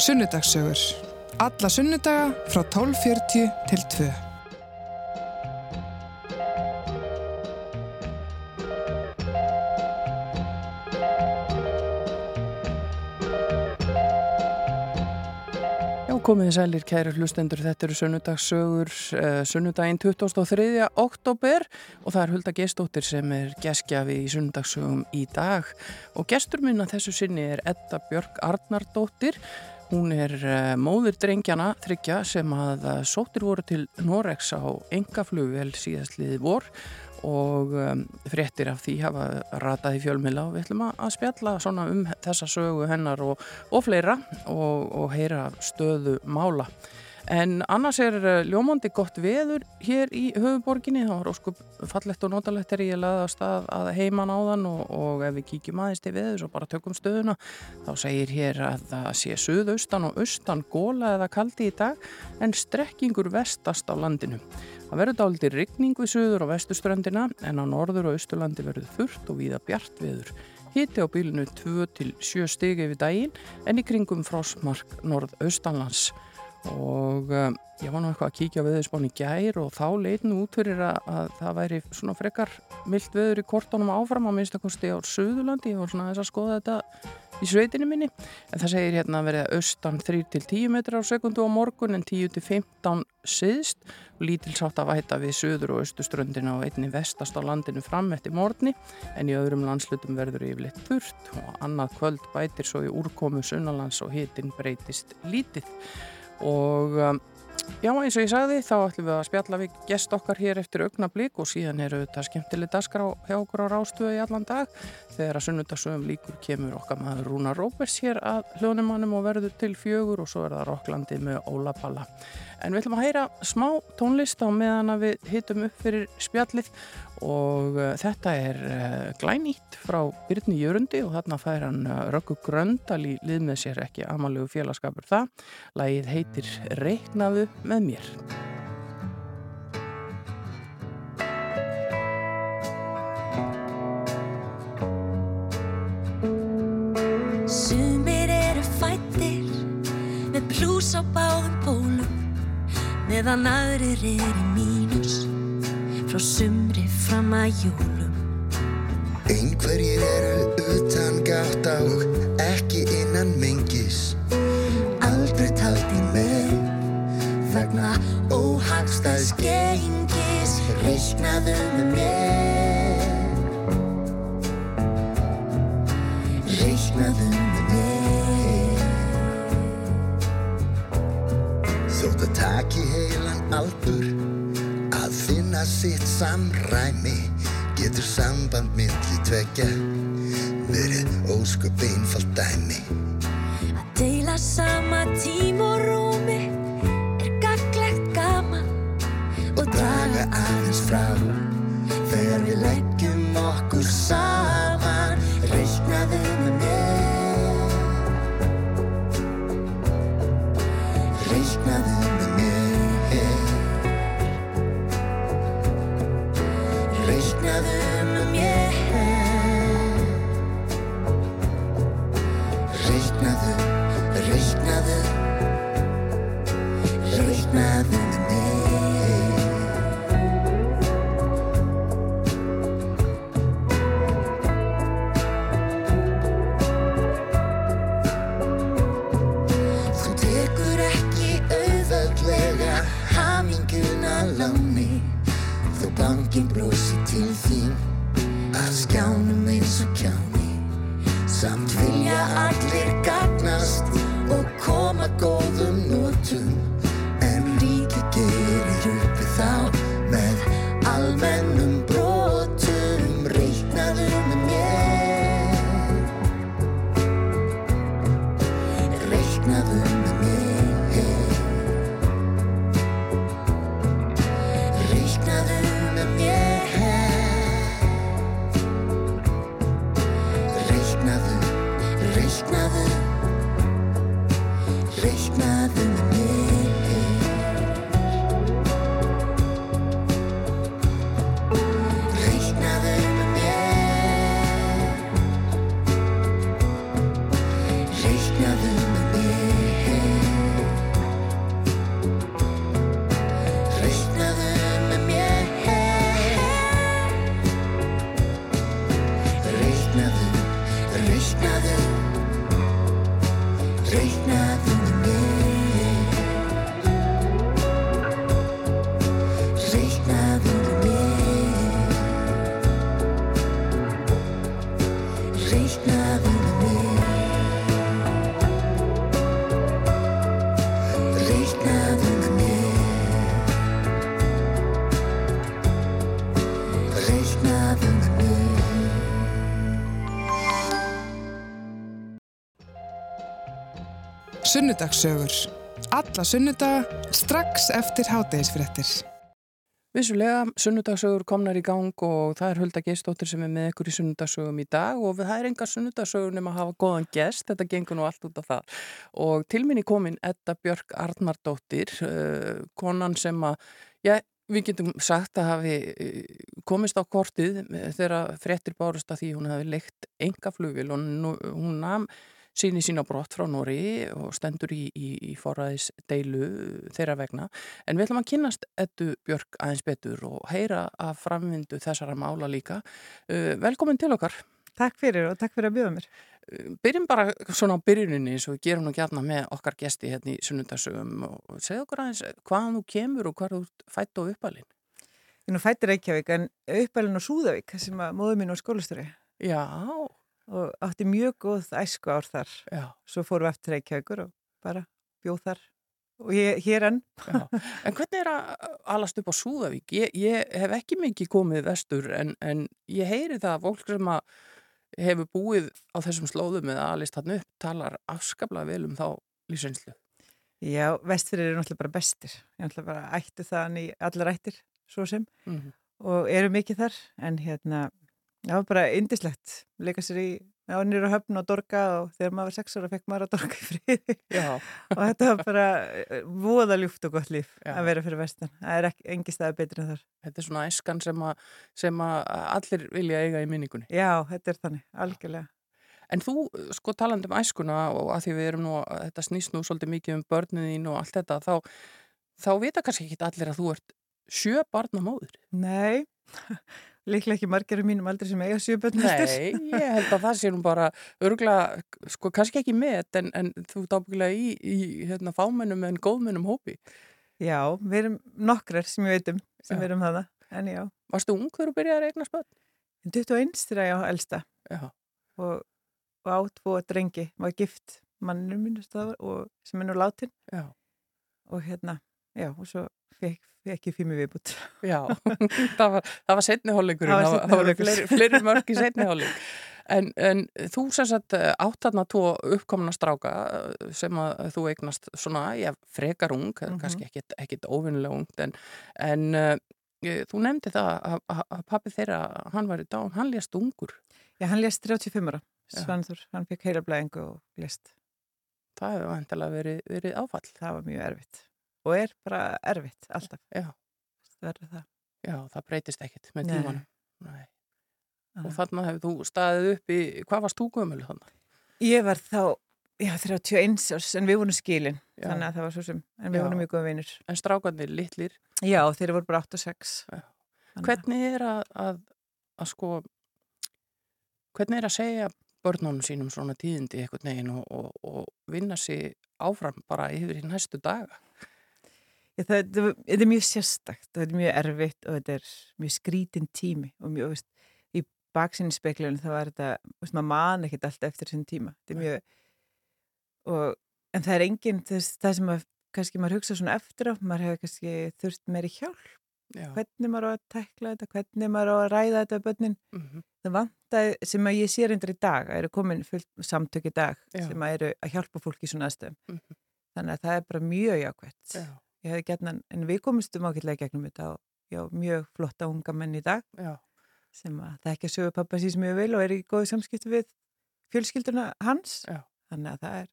Sunnudagssögur. Alla sunnudaga frá 12.40 til 2. Já, komið sælir kæri hlustendur, þetta eru sunnudagssögur, uh, sunnudaginn 23. oktober og það er Hulda Gestóttir sem er geskjafi í sunnudagssögum í dag og gestur minna þessu sinni er Edda Björk Arnardóttir, hún er uh, móður drengjana þryggja sem að uh, sóttir voru til Norex á engaflugvel síðastliði vor og um, fréttir af því hafa ratað í fjölmila og við ætlum að spjalla um þessa sögu hennar og, og fleira og, og heyra stöðu mála. En annars er ljómandi gott veður hér í höfuborginni, það var óskup fallegt og notalegt er ég laða að stað að heiman á þann og, og ef við kíkjum aðeins til veður og bara tökum stöðuna þá segir hér að það sé suðaustan og austan góla eða kaldi í dag en strekkingur vestast á landinu. Það verður dálítið rigning við suður og vestuströndina en á norður og austurlandi verður þurft og víða bjart veður. Hitti á bílinu 2-7 stigi við daginn en í kringum frosmark norð-austanlands og um, ég var nú eitthvað að kíkja í gær og þá leitinu út fyrir að, að það væri svona frekar myllt veður í kortónum áfram á minnstakosti á Suðurlandi. Og svona þess að skoða þetta í sveitinu minni. En það segir hérna að verða austan 3-10 metrar á sekundu á morgun en 10-15 siðst lítilsátt að væta við söður og austuströndina og einni vestast á landinu fram eftir morgni. En í öðrum landslutum verður yfirleitt þurft og annað kvöld bætir svo í úrkomu sunnalands og hitin breytist lítið og um, já eins og ég sagði þá ætlum við að spjalla við gest okkar hér eftir augnablík og síðan eru þetta skemmtileg daskar hjá okkur á rástöðu í allan dag. Þegar að sunnudagsögum líkur kemur okkar maður Rúna Róbers hér að hljónumannum og verður til fjögur og svo er það Rokklandi með Óla Palla en við ætlum að heyra smá tónlist á meðan að við hittum upp fyrir spjallið. Og uh, þetta er uh, glænýtt frá Byrni Jörundi og þarna fær hann uh, Röggu Gröndal í lið með sér ekki amalegu félagskapur það. Lægið heitir Reyknaðu með mér meðan aðrir er í mínus. Frá sumri fram að júlum Einhverjir eru sitt samræmi getur samband myndli tvekja verið ósköp einfalt dæmi Sunnudagssögur. Alla sunnudaga strax eftir hátegisfréttir. Vissulega, sunnudagsögur komnar í gang og það er Hulda Geistóttir sem er með ykkur í sunnudagsögum í dag og það er enga sunnudagsögur nema að hafa góðan gest, þetta gengur nú allt út af það. Og til minni komin Edda Björk Arnardóttir, uh, konan sem að, já, við getum sagt að hafi uh, komist á kortið þegar fréttir bárust að því hún hafi leikt enga flugil og hún nam síni sína brott frá Nóri og stendur í, í, í forræðis deilu þeirra vegna. En við ætlum að kynast Eddu Björk aðeins betur og heyra að framvindu þessara mála líka. Uh, velkomin til okkar. Takk fyrir og takk fyrir að bjóða mér. Uh, byrjum bara svona á byrjuninni eins og við gerum nú gætna með okkar gesti hérna í sunnundarsögum og segja okkur aðeins hvaðan þú kemur og hvað þú fætt á uppalinn. Ég nú fættir Reykjavík en uppalinn á Súðavík sem að móðu mín á skólastöru Já, og átti mjög góð æsku ár þar. já, Svo fórum við eftir Reykjavíkur og bara bjóð þar og ég, hér enn. En hvernig er að alast upp á Súðavík? Ég, ég hef ekki mikið komið vestur en, en ég heyri það að fólk sem að hefur búið á þessum slóðum eða alist hann upp talar afskaplega vel um þá lífsreynslu. Já, vestfyrir eru náttúrulega bara bestir. Ég náttúrulega bara ættu þann í allar ættir, svo sem, Mm -hmm. og eru mikið þar. En hérna, það var bara indislegt. Leika sér í ánir og höfn og dorga og þegar maður var sex ára fekk maður að dorga í friði. Og þetta var bara eh, voða ljúft og gott líf Já. að vera fyrir vestan. Það er ekki, engi staði betri en þar. þetta er svona æskan sem, að, sem að allir vilja eiga í minningunni. Já, þetta er þannig, algjörlega. En þú, sko talandi um æskuna og að því við erum nú, þetta snýst nú svolítið mikið um börnin og allt þetta, þá, þá vita kannski ekki allir að þú ert sjö barna móður. Nei, líklega ekki margir um mínum aldrei sem eiga sjöbötn Nei, ég held að það sé nú bara örgulega, sko kannski ekki með, en, en þú ert ábyggilega í, í hérna, fámennum en góðmennum hópi. Já, við erum nokkrar sem ég veit um sem Já. við erum það, en já. Varstu ung þegar þú byrjaði að regna spöld? 21 þegar ég á elsta Já, og, og á tvo drengi, var gift manninu mínu staðar og sem er nú látin já, og hérna, já, og svo fekk, fekk ég fími viðbútt. já, það var, það var setni hálfleikurinn, Það var það, voru fleiri, fleiri mörg í setni hálfleik. En, en þú sem sagt átt þarna tvo uppkomna stráka eh, sem að þú eignast svona, já, frekar ung, mm Mhm. kannski ekkit, ekkit óvinnilega ungt, en, en uh, þú nefndi það að, að, pappi þeirra, hann var í dán, hann lést ungur. Já, hann lést 35 ára, Já. Svanþór, hann fekk heilablæðingu og lést. Það hefur vantilega verið, verið áfall. Það var mjög erfitt og er bara erfitt, alltaf. Já. Það verður það. Já, það breytist ekkit með tímanum. Nei. Og Nei. þarna hefur þú staðið upp í, hvað varst þú gömul þannig? Ég var þá, já, 31 árs, en við vorum skilin, Já. þannig að það var svo sem, en við Já. vorum mjög góða vinur. En strákarnir litlir, Já, þeir voru bara 8 og 6. Já. Þannig að- hvernig er að, að, að sko, hvernig er að segja börnunum sínum svona tíðindi eitthvað neginn og, og, og vinna sig áfram bara yfir í næstu daga? Þetta er mjög sérstakt og þetta er mjög erfitt og þetta er mjög skrítin tími og mjög, veist, í baksinni speklunum þá var þetta, veist, maður man ekkert alltaf eftir þessum tíma. Þetta er mjög, og, en það er enginn, þess, það sem að, kannski maður hugsa svona eftir á, maður hefur kannski þurft meiri hjálp, Já. hvernig maður á að tekla þetta, hvernig maður á að ræða þetta við börnin. Mm Það vantaði, sem að ég sé reyndar í dag, að eru komin fullt samtök í dag Já. sem að eru að hjálpa fólki svona aðstöðum. Mhm. Þannig að það er bara mjög jákvæmt. Já. Ég hefði gætna, en við komistum ákveðlega gegnum þetta og já, mjög flotta unga menn í dag Já. sem að það ekki að sögu pappa síns mjög vil og er í góðu samskiptu við fjölskylduna hans. Já. Þannig að það er,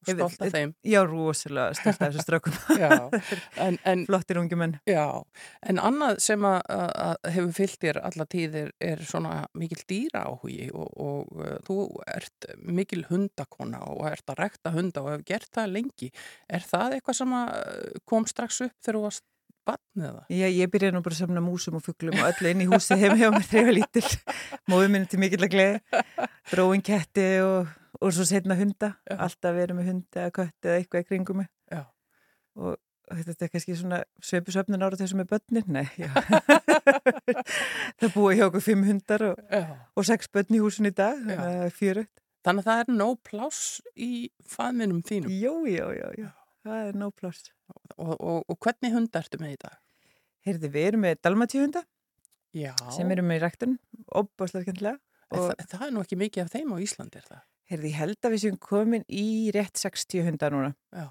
Stolt af þeim. já, rosalega stolt af þessu en, Flottir ungi menn. Já, en annað sem að, að hefur fyllt þér alla tíðir er svona mikil dýra áhugi og, og uh, þú ert mikil hundakona og ert að rekta hunda og hefur gert það lengi. Er það eitthvað sem uh, kom strax upp þegar þú varst barn eða? Já, ég byrjaði nú bara að samna músum og fugglum og öllu inn í húsi mér þegar ég var lítil. Móðu minni til mikill að gleði, dróin ketti og, og svo setna hunda, Já. alltaf verið með hund eða kött eða eitthvað í kringum og þetta er kannski svona sveipusöfnun ára þessu með börnin, nei það búa hjá okkur fimm hundar og, og sex börn í húsin í dag, fjörugt Þannig að það er nóg pláss í faðminum þínum. Já, já, já, það er no pláss. Og, og, og hvernig hund ertu með í dag? Heyrði, við erum með dalmatíhunda sem erum með í ræktun, og það, það er nú ekki mikið af þeim á Íslandi, er það? Heyrði, ég held að við séum komin í rétt 60 hundar núna Já,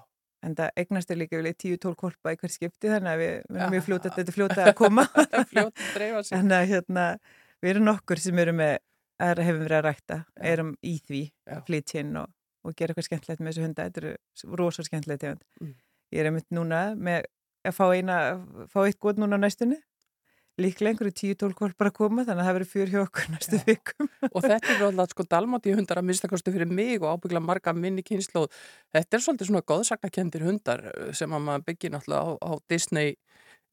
en það eignast er líka vilja 10-12 kolpa í hver skipti þannig að við, við erum mjög fljóta þetta er fljóta að koma fljótt að dreifa sig. þannig að hérna, við erum nokkur sem erum með, er, hefum verið að rækta Já. erum í því Já. að flytja inn og, og gera eitthvað skemmtilegt með þessu hunda þetta eru rosa skemmtilegt Mm. ég er einmitt núna með að fá eina, fá eitt góð núna á næstunni líklega einhverju 10-12 kolpar að koma þannig að það verið fjör hjá okkur næstu vikum. Og þetta er alltaf sko dalmáti hundar að minnstakosti fyrir mig og ábyggla marga minni kynslu þetta er svolítið svona góðsaknakendir hundar eh, sem að maður byggir náttúrulega á, á Disney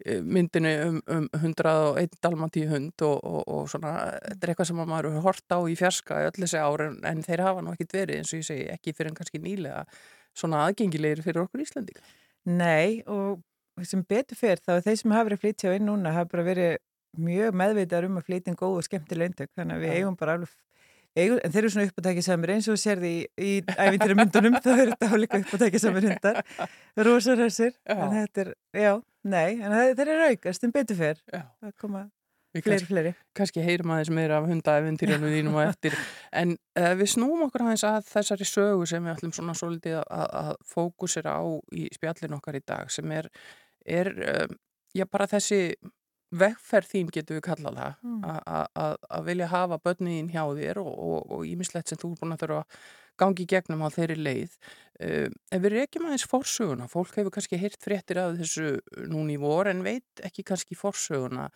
eh, myndinu um, um 101 dalmáti hund og, og, og svona, þetta er eitthvað sem að maður hefur hort á í fjarska í öll þessi ári en, en þeir hafa nú ekkit verið eins og ég segi ekki fyrir en kannski nýlega svona aðgengilegir fyrir okkur Íslandika Nei og sem betur fyrir þá er þeir sem hafa verið að flytja inn núna hafa bara verið mjög meðvitaður um að flytja inn góð og skemmtileg eindök þannig að við Já. eigum bara alveg eigum, en þeir eru svona uppátækið samir. Eins og þú sérði í, í ævintýra myndunum þá er þetta líka uppátækið samir hundar. Rosarhessir Já. en þetta er, já, nei en þeir eru aukast en betur fyrir Já. að koma Við fleiri, fleiri. kannski heyrum aðeins meira af hundaeventýrjanu þínum og eftir. En uh, við snúum okkur aðeins að þessari sögu sem við ætlum svona svolítið að, að fókusera á í spjallin okkar í dag sem er, er uh, já bara þessi vegferð þín getur við kallað það Mm. að vilja hafa börnin hjá þér og ímislegt sem þú er búin að þurfa að gangi gegnum á þeirri leið. Uh, ef við reykjum aðeins forsöguna fólk hefur kannski heyrt fréttir af þessu núna í vor en veit ekki kannski forsöguna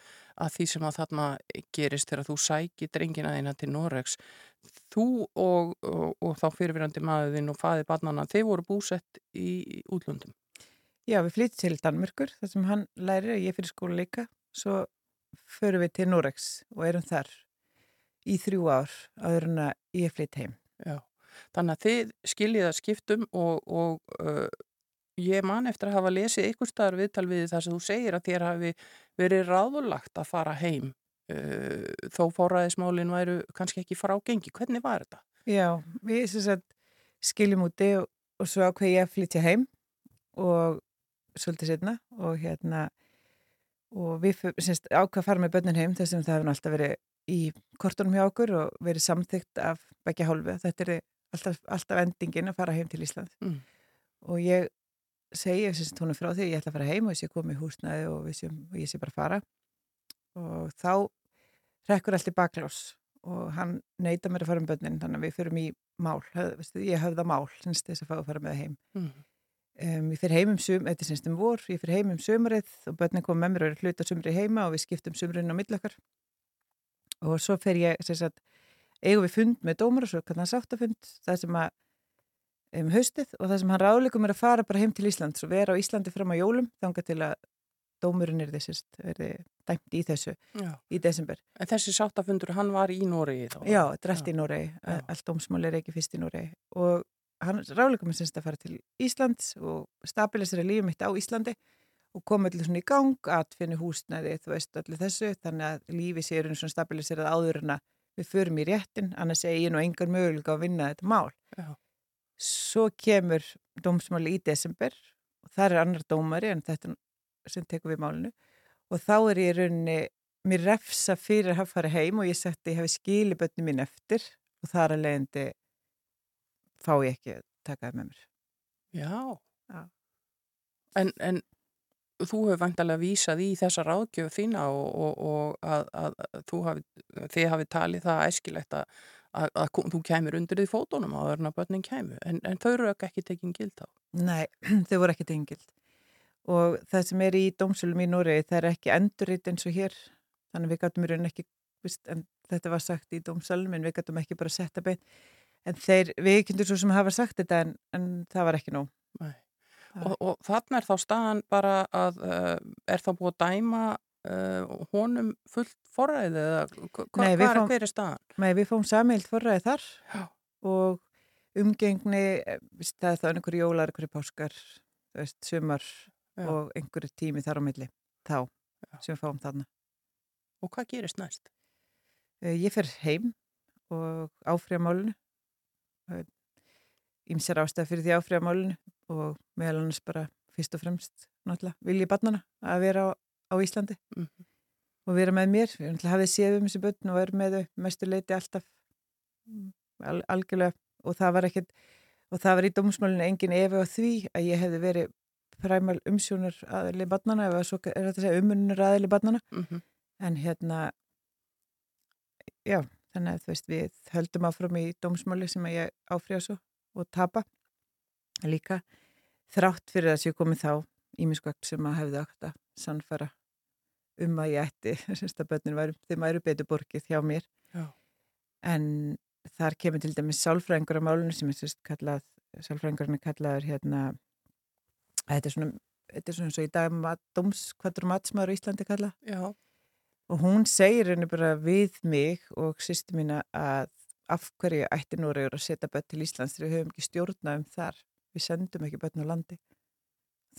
að því sem að þarna gerist þegar þú sæki drengina þína til Noregs. Þú og, og, og þá fyrirvirandi maðurinn og faði barnana, þeir voru búsett í útlöndum Já, við flyttum til Danmörkur þar sem hann lærir að ég fyrir skóla líka svo förum við til Norex og erum þar í þrjú ár áður en að ég flytt heim Já. þannig að þið skiljið að skiptum og, og uh, ég man eftir að hafa lesið einhver staðar viðtal við þar sem þú segir að þér hafi verið ráðulagt að fara heim uh, þó fóraðismálin væru kannski ekki fara á gengi, hvernig var þetta? Já, við sagt skiljum úti og, og svo ákveð ég að flytja heim og svolítið setna og hérna og við f- sem sagt, ákveð að fara með börnin heim þess að það hefur alltaf verið í kortunum hjá okkur og verið samþygt af begja hálfu. Þetta er alltaf, alltaf endingin að fara heim til Ísland Mm. og ég segi sem sagt hún er frá því að ég ætla að fara heim og ég sé komið í húsnaði og, séum, og ég sé bara fara og þá rekkur allt í baklás og hann neyta mér að fara um börnin þannig að við fyrum í mál, ég höfða mál sinns þess að fá að fara með heim Mm. Um, ég fyrir heim um sum, þetta er sinns um vor ég fyrir heim um sumarið og börnin kom með mér og eru hluta sumri heima og við skiptum sumrin á millakar og svo fer ég sem sagt, eigum við fund með dómar og svo kannan sáttafund það sem að um haustið og það sem hann ráðleikum er að fara bara heim til Íslands og vera á Íslandi fram á jólum þanga til að dómurinn er þessist verði dæmt í þessu Já. í desember. En þessi sáttafundur, hann var í Noregi þá? Já, þetta er allt í Noregi, allt dómsmál er ekki fyrst í Noregi og hann ráðleikum er semst að fara til Íslands og stabilisera lífið mitt á Íslandi og koma allir svona í gang, atfinni húsnæði, þú veist, allir þessu, þannig að lífi sér svona stabiliserað áður en að við förum í réttin, annars er ég nú engar möguleika að vinna þetta mál. Já. Svo kemur dómsmáli í desember og það er annar dómari en þetta sem tekur við málinu og þá er ég í rauninni mér refsa fyrir að farið heim og ég að ég hefi skili bönni mín eftir og þar að leiðandi fá ég ekki að taka það með mér. Já. Já. En, en þú hefur vantarlega vísað í þessa ráðgjöf þína og, og, og að, að, að þú hafi, þið hafi talið það æskilegt að, að, að þú kæmur undir því fótunum að börnin kæmu. En, en þau eru ekki tekin gild á. Nei, þau voru ekki tengild og það sem er í dómsölum í Noregi það er ekki enduritt eins og hér þannig að við gætum í rauninni ekki vist, en þetta var sagt í dómsölum en við gætum ekki bara setta beint en þeir, við kynntum svo sem hafa sagt þetta en, en það var ekki nóg Og, og þarna er þá staðan bara að uh, er þá búið að dæma uh, honum fullt forræði eða hva, hva, Nei, við hvar, fáum- hver er staðan? Nei, við fáum samild forræði þar Já. og umgengni, eh, það er þá einhverju jólar, einhverju páskar, veist, sumar Já. og einhverju tími þar á milli, þá, sem við fáum þarna. Og hvað gerist næst? Ég fer heim og áfriða málunu. Ímsar ástæð fyrir því áfriða málunu og meðal annars bara fyrst og fremst náttúrulega vilji barnana að vera á, á Íslandi Mhm. og vera með mér. Ég náttúrulega hafið séð um þessi börn og er með þau mestu leiti alltaf al, algjörlega og það var ekkert og það var í dómsmálinu engin efi á því að ég hefði verið præmal umsjónur aðli barnana eða svo er þetta að segja umunur aðli barnana Mm -hmm. en hérna já, þannig að þú veist við höldum áfram í dómsmáli sem að ég áfriða svo og tapa. Líka þrátt fyrir að séu komið þá ímiskvagt sem að hefði átt að sannfara um að ég ætti semst að börnin væri, þeim væri betur borgið hjá mér. Já. en þar kemur til dæmis sálfræðingur á málunum sem er sérst kallað sálfræðingurinn er kallaður hérna þetta er svona þetta er svona eins og í dag mat, dóms, hvað er matsmaður í Íslandi kallað og hún segir henni bara við mig og sýstu mína að af hverju ætti Núriður að setja börn til Íslands þegar við höfum ekki stjórnað um þar. Við sendum ekki börn á landi.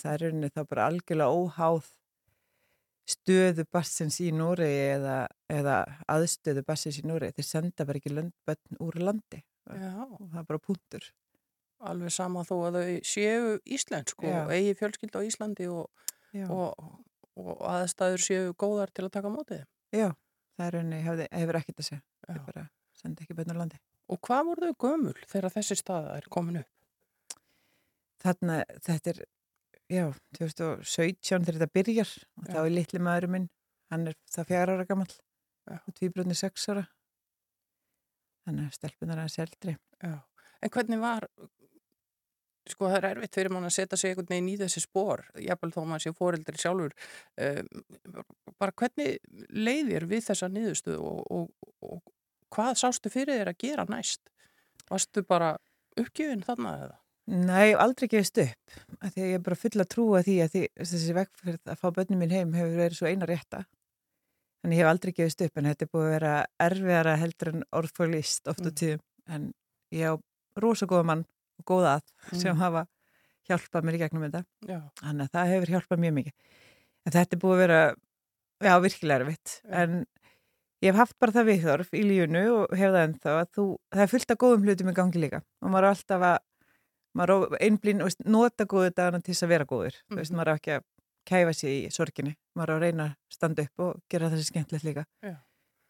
Það er henni þá bara algjörlega óháð stöðu bassins í Núriði eða, eða aðstöðu bassins í Núriði þeir senda bara ekki lönd, börn úr landi. Já, og það er bara punktur. Alveg sama þó að þau séu íslensk Já. og eigi fjölskyld á Íslandi og, og, og aðstæður séu góðar til að taka á móti þeim. já það er henni, hefði, hefur ekkert að segja Já. þeir bara senda ekki börn úr landi Og hvað voru þau gömul þegar þessi staða er komin upp? þarna, þetta er já, 2017 þegar þetta byrjar og Já. þá er litli maðurinn minn hann er það fjara ára gammal Já. og tvíbröndin sex ára þannig að stelpunar er seldri Já. En hvernig var, sko það er erfitt fyrir mann að setja sig einhvern veginn í þessi spór, jafnvel þó maður sé fóreldri sjálfur, um, bara hvernig leiðir við þessa niðurstöðu og, og, og hvað sástu fyrir þér að gera næst? Varstu bara uppgjöfin þarna eða? Nei, aldrei gefist upp af því að ég er bara full að trúa því að því, þessi vegferð að fá börnum mín heim hefur verið svo eina rétta þannig ég hef aldrei gefist upp en þetta er búið að vera erfiðara heldur en orðfólist oft og Mm. tíðum en ég á rosa góða mann og góða að sem Mm. hafa hjálpað mér í gegnum þetta Já, Þannig að það hefur hjálpað mjög mikið. En þetta er búið að vera, já, virkilega erfitt. En ég hef haft bara það viðþorf í lífunu og hef það ennþá að þú, það er fullt af góðum hlutum í gangi líka. Og maður er alltaf að, maður er einblín, veist, nota góðu dagana til þess að vera góður. Þú veist, Mhm. maður er ekki að kæfa sér í sorginni. Maður er að reyna að standa upp og gera þessi skemmtilegt líka. Já.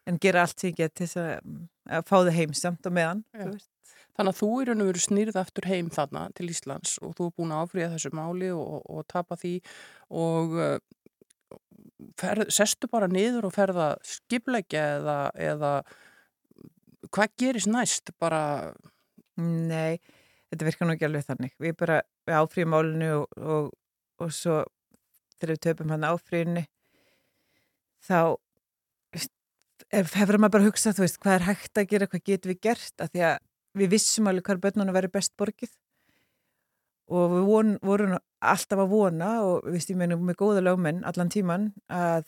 En gera allt sem ég get til þess að, að fá þið heimsamt og meðan. Þú veist. Þannig að þú í raun og veru snýrð aftur heim þarna til Íslands og þú er búin að áfriða þessu máli og, og, tapa því og uh, ferð, sestu bara niður og ferða skipleggja eða, eða hvað gerist næst? Bara, Nei, þetta virkar nú ekki alveg þannig. Við bara við áfrýjum málinu og, og, og svo þegar við töpum hann áfrýjunni þá ef- hefur maður bara hugsað, þú veist, hvað er hægt að gera, hvað getum við gert, af því að við vissum alveg hvað börnunum verið best borgið. Og við von, vorum alltaf að vona og við meina með góða lögmenn allan tíman að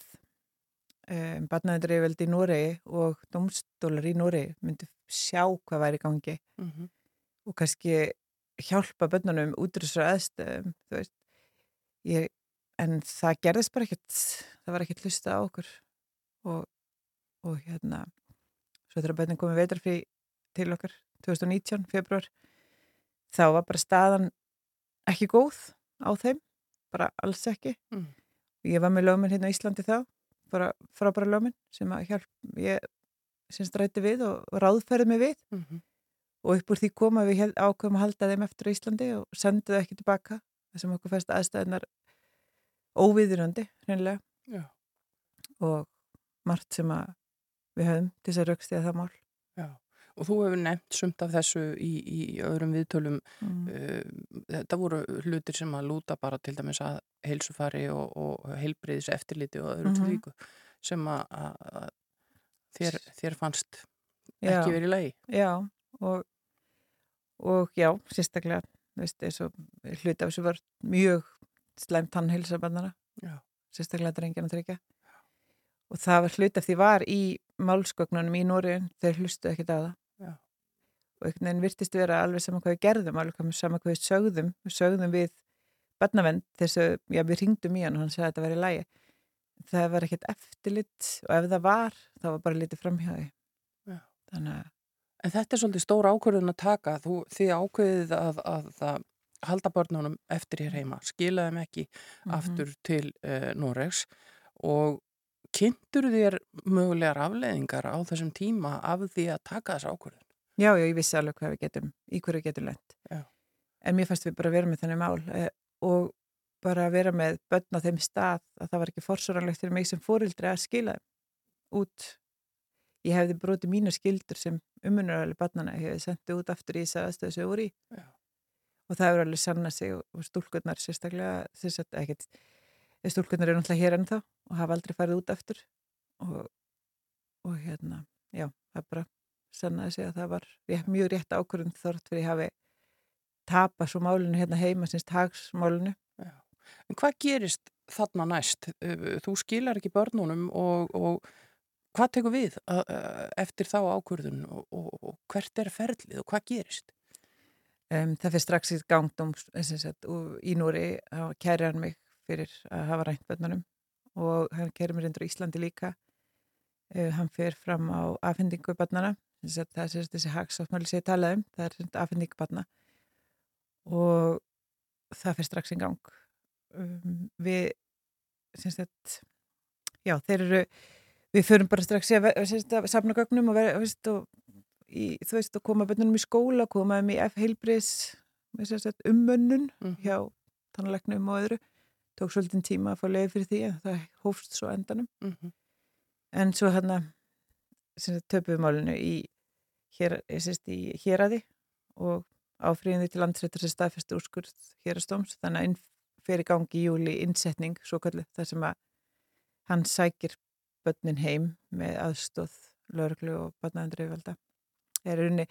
um, barnaðindur yfirveldi í Noregi og domstólar í Noregi myndi sjá hvað væri í gangi mm -hmm. og kannski hjálpa bönnunum út úr þessu aðstöðum ég, en það gerðist bara ekkert það var ekkert hlusta á okkur og, og hérna svo þegar bönnin komið veitarfrí til okkar 2019, februar þá var bara staðan ekki góð á þeim bara alls ekki Mm. ég var með lögminn hérna á Íslandi þá bara frábæra lögminn sem að hjálp ég sem strætti við og, ráðferði mig við Mm -hmm. og upp úr því koma við ákveðum að halda þeim eftir Íslandi og sendu það ekki tilbaka þar sem okkur fæst aðstæðunar óviðurandi, hreinlega Já. og margt sem að við höfum til þess að raukst í að það mál Já. Og þú hefur nefnt sumt af þessu í, í öðrum viðtölum. mm. Uh, þetta voru hlutir sem að lúta bara til dæmis að heilsufari og, og heilbriðis eftirliti og öðru Mhm. til líku sem að, að að þér, þér fannst ekki verið í lagi. Já, og, og já, sérstaklega veist, og hluti af þessu var mjög slæmt tannheilsa bannara Já. sérstaklega drengina tryggja og það var hluti af því var í málskögnunum í Nóriðin, þeir hlustu ekkert á það einhvern veginn virtist vera alveg saman hvað við gerðum, alveg saman hvað við sögðum, við sögðum við barnavend þess að, já við ringdum í hann og hann sagði að þetta var í lægi. Það var ekkert eftirlitt og ef það var, þá var bara litið framhjáði. Þannig að... En þetta er svolítið stór ákvörðun að taka, þú, þið ákveðið að, að, að halda börnunum eftir hér heima, skilaðum ekki mm -hmm. aftur til uh, Noregs og kynntur þér mögulegar afleðingar á þessum tíma af því að taka þessa ákvörðun? Já, já, ég vissi alveg hvað við getum, í hverju getum lent. Já. En mér fannst við bara að vera með þenni mál eh, og bara að vera með börn á þeim stað að það var ekki forsoranlegt fyrir mig sem fórildri að skila út. Ég hefði brotið mína skildur sem umunaröðli barnana, hefði sendið út aftur í þess aðstöðu sem voru í. Já. Og það er alveg sann að sig og stúlkurnar sérstaklega, að ekkert, stúlkurnar eru náttúrulega hér ennþá og hafa aldrei farið út aftur og, og hérna, já, það er bara sannaði sig að það var rétt, mjög rétt ákvörðum þort fyrir að hafi tapa svo málinu hérna heima sinns tagsmálinu. Já. En hvað gerist þarna næst? Þú skilar ekki börnunum og, og hvað tekur við eftir þá ákvörðun og, og, og hvert er ferlið og hvað gerist? Um, það fyrir strax í gangdóm í Núri að kæri hann mig fyrir að hafa rænt börnunum og hann kæri mér í Íslandi líka. Uh, hann fyrir fram á afhendingu börnana það er þessi hagsáttmáli sem ég talaði um það er sérst afhendingu barna og það fyrir strax í gang um, við að já þeir eru við förum bara strax í að, safna gögnum og, vera, og í, þú veist að koma bönnunum í skóla koma um í F-heilbris ummönnun mm. hjá tannleiknum og öðru tók svolítið tíma að fá leið fyrir því að það hófst svo endanum mm -hmm. en svo hann að töpuðmálinu í hér, sérst, í héræði og áfríðinni til landsrættur sem staðfæstu úrskurð hérastóms þannig að fyrir gangi í júli innsetning svo kallið þar sem að hann sækir börnin heim með aðstóð lauruglu og barnaðandröfvalda er unni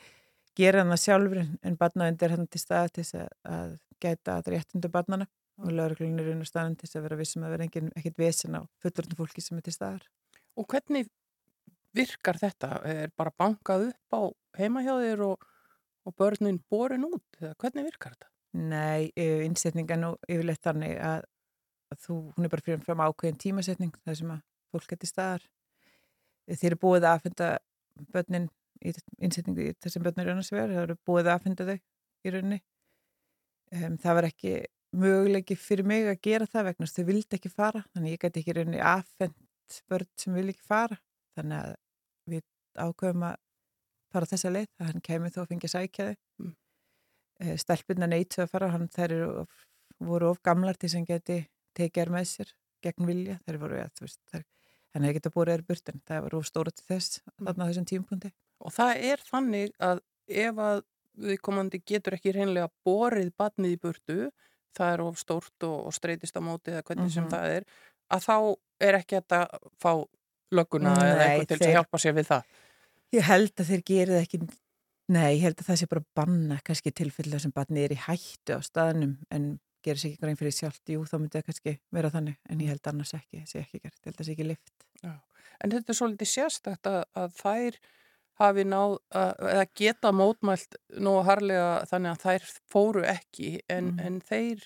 gera hann það sjálfur en barnaðand er hann til stað til að, að gæta að réttundu barnana og lauruglun er unni staðan til að vera vissum að vera ekkit vesen á fullurinn fólki sem er til staðar. Og hvernig virkar þetta? Er bara bankað upp á heimahjáðir og, og börnin borin út? Hvernig virkar þetta? Nei, innsetninga nú yfirleitt þannig að, að þú, hún er bara fyrir fram ákveðin tímasetning þar sem að fólk getur staðar. Þeir eru búið að aðfenda börnin í innsetningu í þessum börnir annars verður, það eru búið að aðfenda þau í rauninni. Um, það var ekki mögulegi fyrir mig að gera það vegna þau vildi ekki fara, þannig ég gæti ekki rauninni aðfend börn sem vil ekki fara þannig að ákveðum að fara þessa leið, að hann kemur þó að fengja sækjaði mm. Eh, stelpunna neytu að fara, hann þær of, voru of gamlar til sem geti tekið er með sér gegn vilja þær voru, ja, veist, þær hann hefði getið búið er burtin, það var of stóra til þess mm. þarna þessum tímpundi. Og það er þannig að ef að við komandi getur ekki reynlega borið batnið í burtu, það er of stórt og, og streytist á móti eða hvernig mm -hmm. sem mhm. það er, að þá er ekki að fá lögguna eða eitthvað til þeir, að hjálpa sér við það? Ég held að þeir gerið ekki, nei, ég held að það sé bara banna kannski tilfellega sem barni er í hættu á staðnum en gerir sér ekki grein fyrir sjálft, jú þá myndi það kannski vera þannig en ég held annars ekki, það sé ekki gert, ég held að það sé ekki lift. Já. En þetta er svolítið sérstakt að, að þær hafi náð, að, eða geta mótmælt nú harlega þannig að þær fóru ekki en, mm. en þeir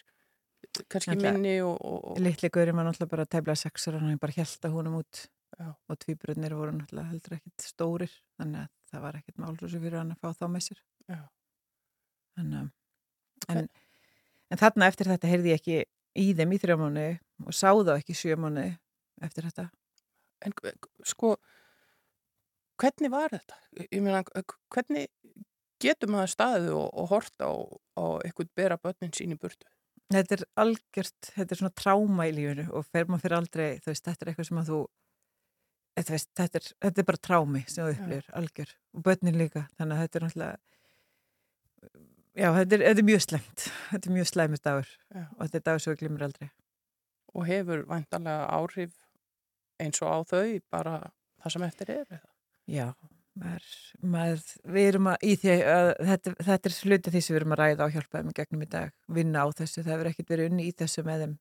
kannski Ætla, minni og... og. Littlegur er maður náttúrulega bara að tefla sexur og hann bara held að húnum út Já. og tvíbröðnir voru náttúrulega heldur ekkit stórir þannig að það var ekkit málrúsi fyrir hann að fá þá með sér en, okay. en, en þarna eftir þetta heyrði ég ekki í þeim í þrjá mánu og sá þá ekki sjö mánu eftir þetta En sko hvernig var þetta? Ég meina, hvernig getur maður staðið og, og horta á, á eitthvað bera börnin sín í burtu? Þetta er algjört, þetta er svona tráma í lífunu og fer maður fyrir aldrei, þú veist, þetta er eitthvað sem að þú veist, þetta, er, þetta er bara trámi sem þú upplýður, algjör. Og börnin líka, þannig að þetta er náttúrulega já, þetta er, þetta er mjög slemt þetta er mjög slemist dagur já. og þetta er dagur sem við glimur aldrei. Og hefur vantanlega áhrif eins og á þau bara það sem eftir er eða? Já, maður, maður, við erum að því að þetta, þetta er sluti því sem við erum að ræða á hjálpaðum gegnum í dag, vinna á þessu það hefur ekkert verið unni í þessu með þeim.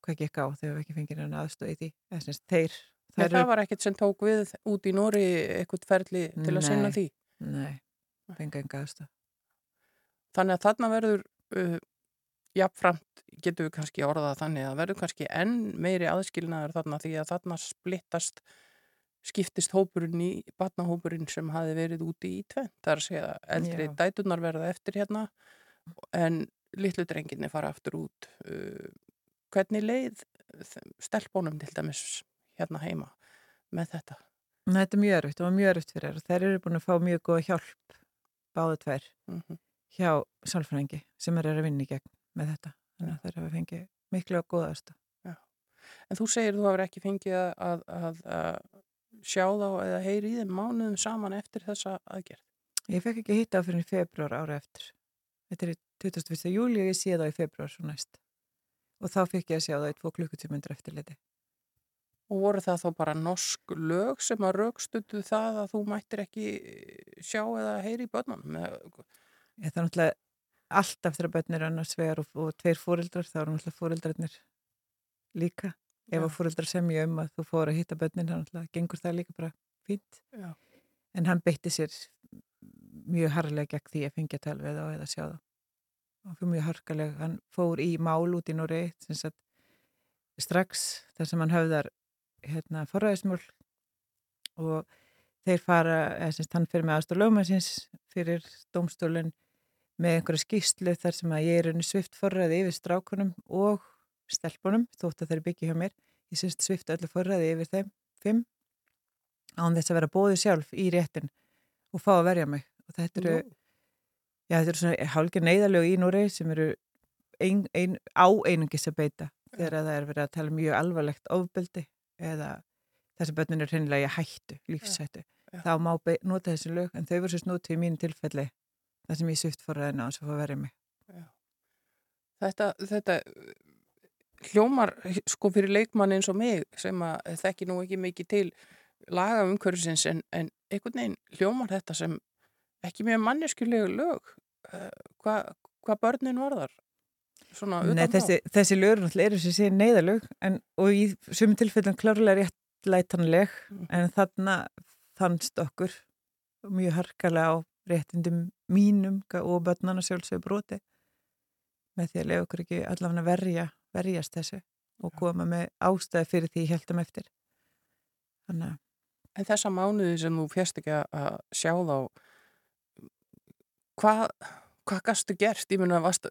Hvað gekk á þegar við ekki fengið hann aðstöði því? Þess að þeir Það, það var ekkert sem tók við út í Nóri eitthvað ferli til að sinna því? Nei, fengi enga aðstöð. Þannig að þarna verður uh, jafnframt, getur við kannski orðað þannig að verður kannski enn meiri aðskilnaður þarna því að þarna splittast skiptist hópurinn í batnahópurinn sem hafi verið úti í tvent. Það er að segja eldri Já. dætunar verða eftir hérna en litlu drenginni fara aftur út. Uh, hvernig leið stelpónum til dæmis hérna heima með þetta? Þetta er mjög erfitt, það var mjög erfitt fyrir þær og þær eru búin að fá mjög góða hjálp báðu tvær Mm -hmm. hjá sálfræðingi sem er að vinna í gegn með þetta. Þannig að þær hafa fengið miklu góða aðstöð. En þú segir þú hefur ekki fengið að, að, að, sjá þá eða heyri í þeim mánuðum saman eftir þessa aðgerð. Ég fekk ekki hitta á fyrir februar ára eftir. Þetta er í 21. júli og ég sé það í februar svo næst. Og þá fekk ég að sjá það í tvo klukkutímundur eftir liti. Og voru það þá bara norsk lög sem að raukstutu það að þú mættir ekki sjá eða heyri í börnunum? Það er náttúrulega alltaf þegar börn er annars vegar og, og tveir fóreldrar, þá eru náttúrulega fóreldrarnir líka. Ef að fóreldrar semja um að þú fór að hitta börnin, þá náttúrulega gengur það líka bara fínt. Já. En hann beitti sér mjög harlega gegn því að fengja tal við þá eða sjá það. Og fyrir mjög harkalega, hann fór í mál út í sagt strax þar sem hann höfðar hérna forræðismál og þeir fara, eða semst hann fyrir með aðstóð lögmannsins fyrir dómstólinn með einhverja skýslu þar sem að ég er unni svift forræði yfir strákunum og stelpunum, þótt að þeir byggja hjá mér. Ég syns svift öllu forræði yfir þeim fimm, án þess að vera bóðu sjálf í réttin og fá að verja mig. Og þetta eru, Nú. já þetta eru svona hálfgeir neyðalög í Núri sem eru ein, ein, á einungis að beita þegar að það er verið að tala um mjög alvarlegt ofbeldi eða þessi börnin er hreinlega í hættu, lífshættu Já. þá má nota þessi lög en þau voru svo snútið í mínu tilfelli þar sem ég svift forræðina og svo fá að verja mig þetta, þetta uh, hljómar sko fyrir leikmann eins og mig sem að þekki nú ekki mikið til laga umhverfisins en, en einhvern veginn hljómar þetta sem ekki mjög manneskjulegu lög uh, hvað hva börnin var þar? Svona utan Nei, þessi, þessi lög eru náttúrulega eru sem sé neyðalög en, og í sumum tilfellum klárlega réttlætanleg Mhm. en þarna fannst okkur mjög harkalega á réttindum mínum og börnana sjálfsögur broti með því að lega okkur ekki allavega verja, verjast þessu og koma með ástæði fyrir því heldum eftir. Þannig að En þessa mánuði sem þú fjast ekki að sjá þá hvað hvað gastu gert? Ég meina, varst,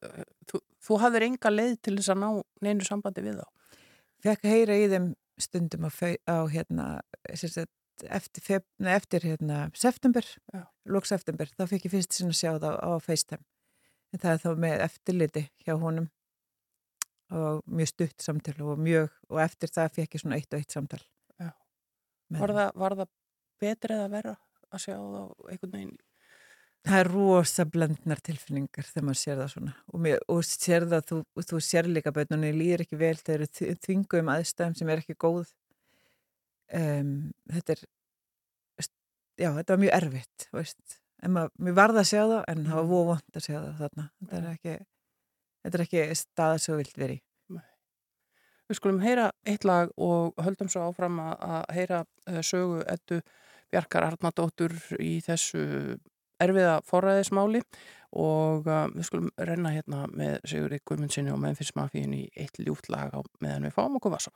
þú, þú hafðir enga leið til þess að ná neinu sambandi við þá. fekk að heyra í þeim stundum á, á hérna, sagt, eftir, feb, nei, eftir hérna, september, Já. lók september, þá fekk ég fyrst sinna að sjá það á FaceTime. En það er þá með eftirliti hjá honum og mjög stutt samtal og mjög, og eftir það fekk ég svona eitt og eitt samtal. Var það, var það betri eða verra að sjá þá einhvern veginn? Það er rosa blendnar tilfinningar þegar maður sér það svona og, mér, og sér það, þú, þú sér líka bönnunni líður ekki vel, þeir eru þvingu um aðstæðum sem er ekki góð um, þetta er já, þetta var mjög erfitt veist. en maður, mér varð að sjá það en það var Mm. vóvont að sjá það þarna þetta er ekki, þetta er ekki staða svo vilt verið. Við skulum heyra eitt lag og höldum svo áfram að, heyra uh, sögu ettu Bjarkar Arnardóttur í þessu erfiða forræðismáli og uh, við skulum renna hérna með Sigurði Guðmundsinni og Memphis Mafíin í eitt ljúft lag á meðan við fáum okkur vasa.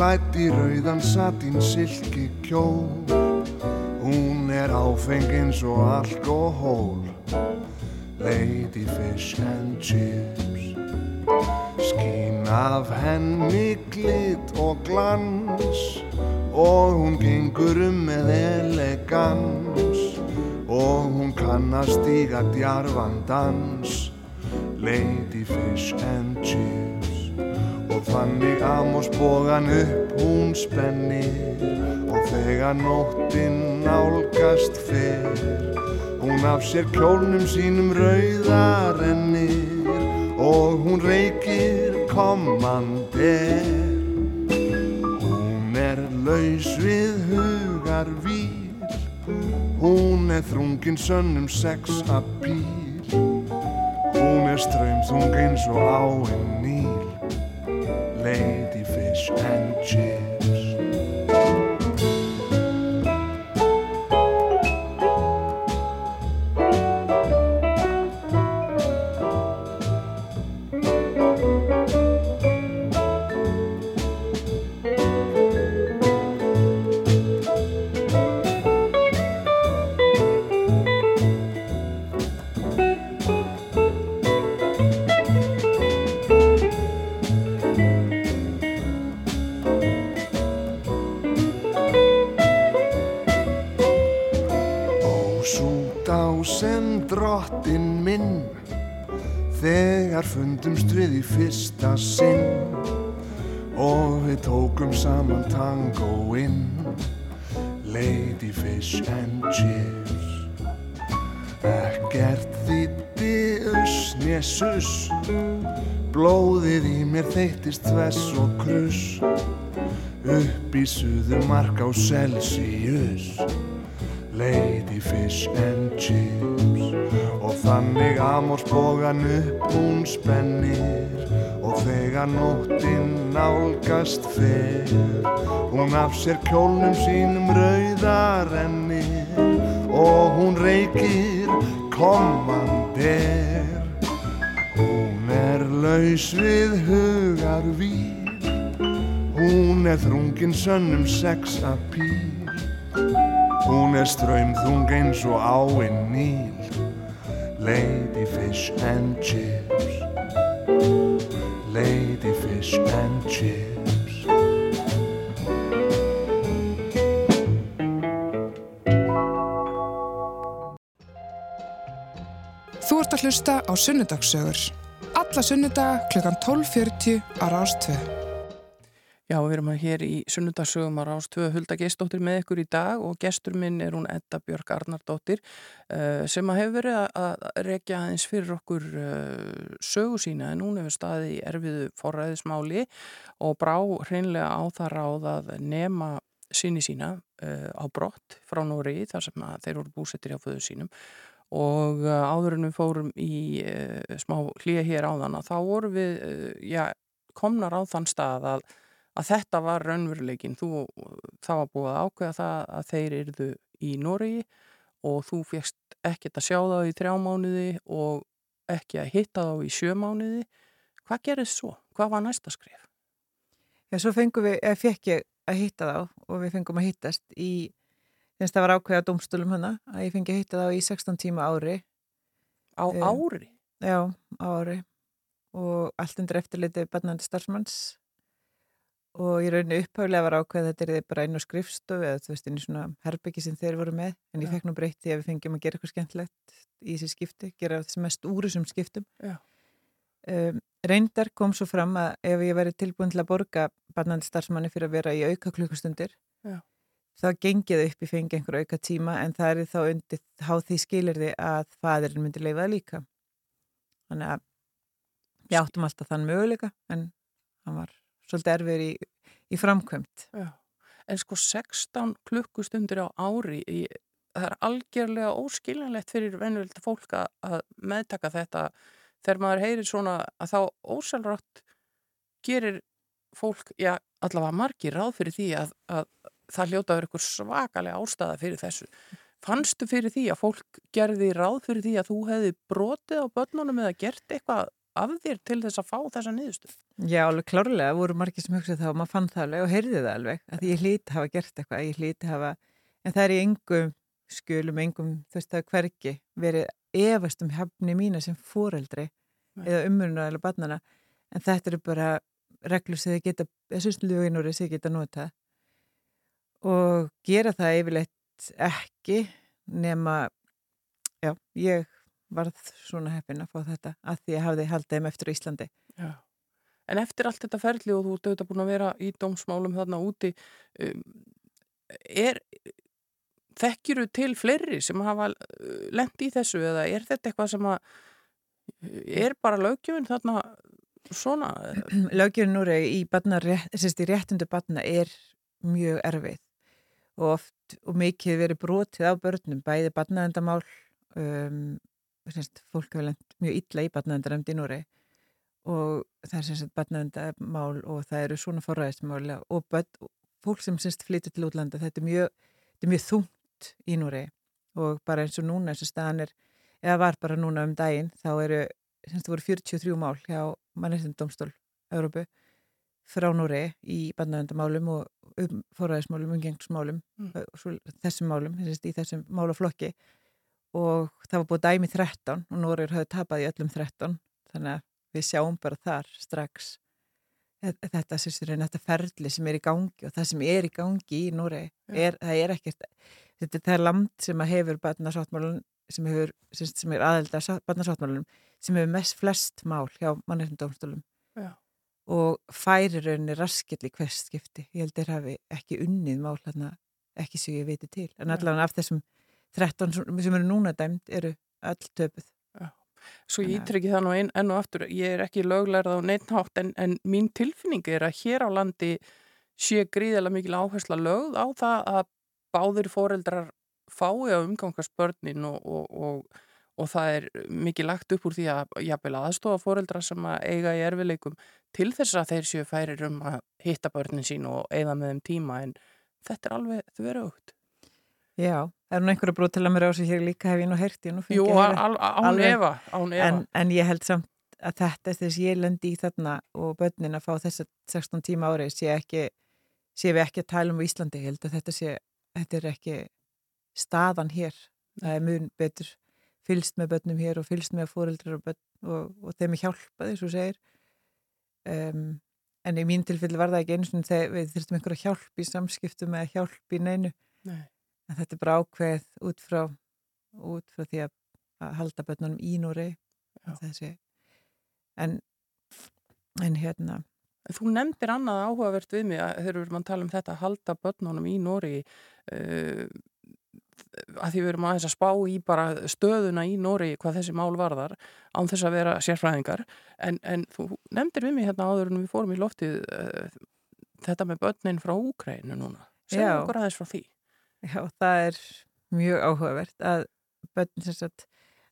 Klætt í rauðan satín silki kjól. Hún er áfeng eins og alkohól. Lady fish and chips. Skín af henni glitt og glans. Og hún gengur um með elegans. Og hún kann að stíga djarfan dans. Lady Fish and Chips þannig Amos bógan upp hún spennir. Og þegar nóttin nálgast fer Hún af sér kjólnum sínum rauða rennir. Og hún reykir kommandir laus við hugar víl Hún er þrungin sönnum sex að píl Hún er ströymþung eins og áinn mark á Celsius. Lady fish and chips. Og þannig amorsbogan upp hún spennir. Og þegar nóttin nálgast fer Hún af sér kjólnum sínum rauðarennir Og hún reykir kommander Hún er laus við Hún er þrungin sönnum sex að píl Hún er ströymþung eins og áinn níl Lady fish and chips Lady fish and chips Þú ert að hlusta á Sunnudagssögur. Alla sunnudaga klukkan 12.40 á Rástvö. Já, við erum hér í Sunnudagssögum á Rástvö Hulda Geistóttir með ykkur í dag og gestur minn er hún Edda Björk Arnardóttir uh, sem að hefur verið að rekja aðeins fyrir okkur uh, sögu sína. En hún hefur staðið í erfiðu forræðismáli og brá hreinlega á það ráð að nema síni sína uh, á brott frá Nóri þar sem þeir voru búsettir hjá föðu sínum. Og áður en við fórum í smá hlýja hér á þann þá voru við já, komnar á þann stað að að þetta var raunveruleikin þú, það var búið að ákveða það að þeir eruðu í Noregi og þú fegst ekkert að sjá þá í þrjá mánuði og ekki að hitta þá í sjö mánuði hvað gerðist svo? Hvað var næsta skrif? Já, svo fengum við, eða fekk ég að hitta þá og við fengum að hittast í þess að það var ákveða domstölum hana að ég fengi að hitta þá í 16 tíma ári Á ári? Já, á ári og allt undir eftirliti barnandi starfsmanns og ég raunin upphæflega var ákveð þetta er þið bara einu skrifstof eða þú veist einu svona herbyggi sem þeir voru með en ég fekk nú breytti að við fengjum að gera eitthvað skemmtilegt í þessi skipti, gera þessi mest úrisum skiptum ja. um, reyndar kom svo fram að ef ég væri tilbúin til að borga barnandi starfsmanni fyrir að vera í auka klukkustundir ja. þá gengið upp í fengi einhver auka tíma en það er þá undir háð því skilir þið að fadurinn myndi leifaða líka þannig að ég áttum alltaf þann möguleika en hann var svolítið erfir í, í framkvæmt. Já. En sko 16 klukkustundir á ári, í, það er algjörlega óskiljanlegt fyrir venjulegt fólk að meðtaka þetta þegar maður heyrir svona að þá ósælrátt gerir fólk, já allavega margir ráð fyrir því að, að það hljótaður ykkur svakalega ástæða fyrir þessu. Fannstu fyrir því að fólk gerði ráð fyrir því að þú hefði brotið á börnunum eða gert eitthvað af þér til þess að fá þessa niðurstöð? Já, alveg klárlega voru margir sem hugsaði það og maður fann það alveg og heyrði það alveg að ég hlíti hafa gert eitthvað, ég hlíti hafa en það er í engum skulum engum þú veist það hverki verið efast um hefni mína sem fóreldri Nei. eða umurna eða barnana en þetta eru bara reglur sem þið geta, þessu sluginúri sem þið geta nota og gera það yfirleitt ekki nema já, ég varð svona heppin að fá þetta að því að hafði haldið þeim eftir Íslandi. Já. En eftir allt þetta ferli og þú ert auðvitað búin að vera í dómsmálum þarna úti, um, er, þekkjuru til fleiri sem hafa uh, lendt í þessu eða er þetta eitthvað sem að, er bara lögjöfinn þarna svona? Lögjöfinn núri í, í réttundu batna er mjög erfið og oft og mikið verið brotið á börnum, bæði barnaðendamál um, semst, fólk hefur lengt mjög illa í barnaðendanemnd í Núri og það er semst barnaðendamál og það eru svona forræðismál og börn, fólk sem semst flytur til útlanda, þetta er mjög, þetta er mjög þungt í Núri og bara eins og núna eins og staðan er, eða var bara núna um daginn, þá eru semst það voru 43 mál hjá mannreitindómstól Európu frá Núri í barnaðendamálum og um forræðismálum, umgengsmálum mm. þessum málum, í þessum málaflokki og það var búið dæmi 13 og Nóriður hafði tapað í öllum 13 þannig að við sjáum bara þar strax þetta, þetta ferli sem er í gangi og það sem er í gangi í Nóri það er ekkert þetta, það er land sem hefur barnasáttmálun sem, hefur, sem er aðelda barnasáttmálunum sem hefur mest flest mál hjá mannreitndómstólum og færi rauninni raskill í hvers skipti. Ég held að það hafi ekki unnið mál ekki sem ég veit til. En allavega af þessum 13 sem eru núna dæmt eru öll töpuð. Svo ég ítrykki það nú einn enn og aftur, ég er ekki löglærið á neittnátt en, en mín tilfinning er að hér á landi sé gríðilega mikil áhersla lögð á það að báðir foreldrar fái á umgangast börnin og, og, og, og það er mikið lagt upp úr því að jafnvel aðstofa foreldra sem að eiga í erfileikum til þess að þeir séu færir um að hitta börnin sín og eigða með þeim tíma en þetta er alveg þau verið aukt. Já, er nú einhverju brúð til að mér á sig hér líka hef ég nú heyrti Jú, efa, án efa. En, en ég held samt að þetta þess ég lendi í þarna og börnin að fá þess að 16 tíma árið sé ekki sé við ekki að tala um Íslandi held að þetta sé, þetta er ekki staðan hér. Það er mjög betur fylst með börnum hér og fylst með fóreldrar og, og, og þeim er hjálpað eins og segir. Um, en í mín tilfelli var það ekki eins og þegar við þurftum einhverja hjálp í samskiptum eða hjálp í neinu. Nei en þetta er bara ákveð út frá, út frá því að, að halda börnunum í Núri en, en hérna. Þú nefndir annað áhugavert við mig að erum að tala um þetta að halda börnunum í Núri uh, að því við erum aðeins að spá í bara stöðuna í Nóri hvað þessi mál varðar án þess að vera sérfræðingar. En, en þú nefndir við mig hérna áður en við fórum í loftið uh, þetta með börnin frá Úkrænu núna. Segja okkur aðeins frá því Já, það er mjög áhugavert að börn sem sagt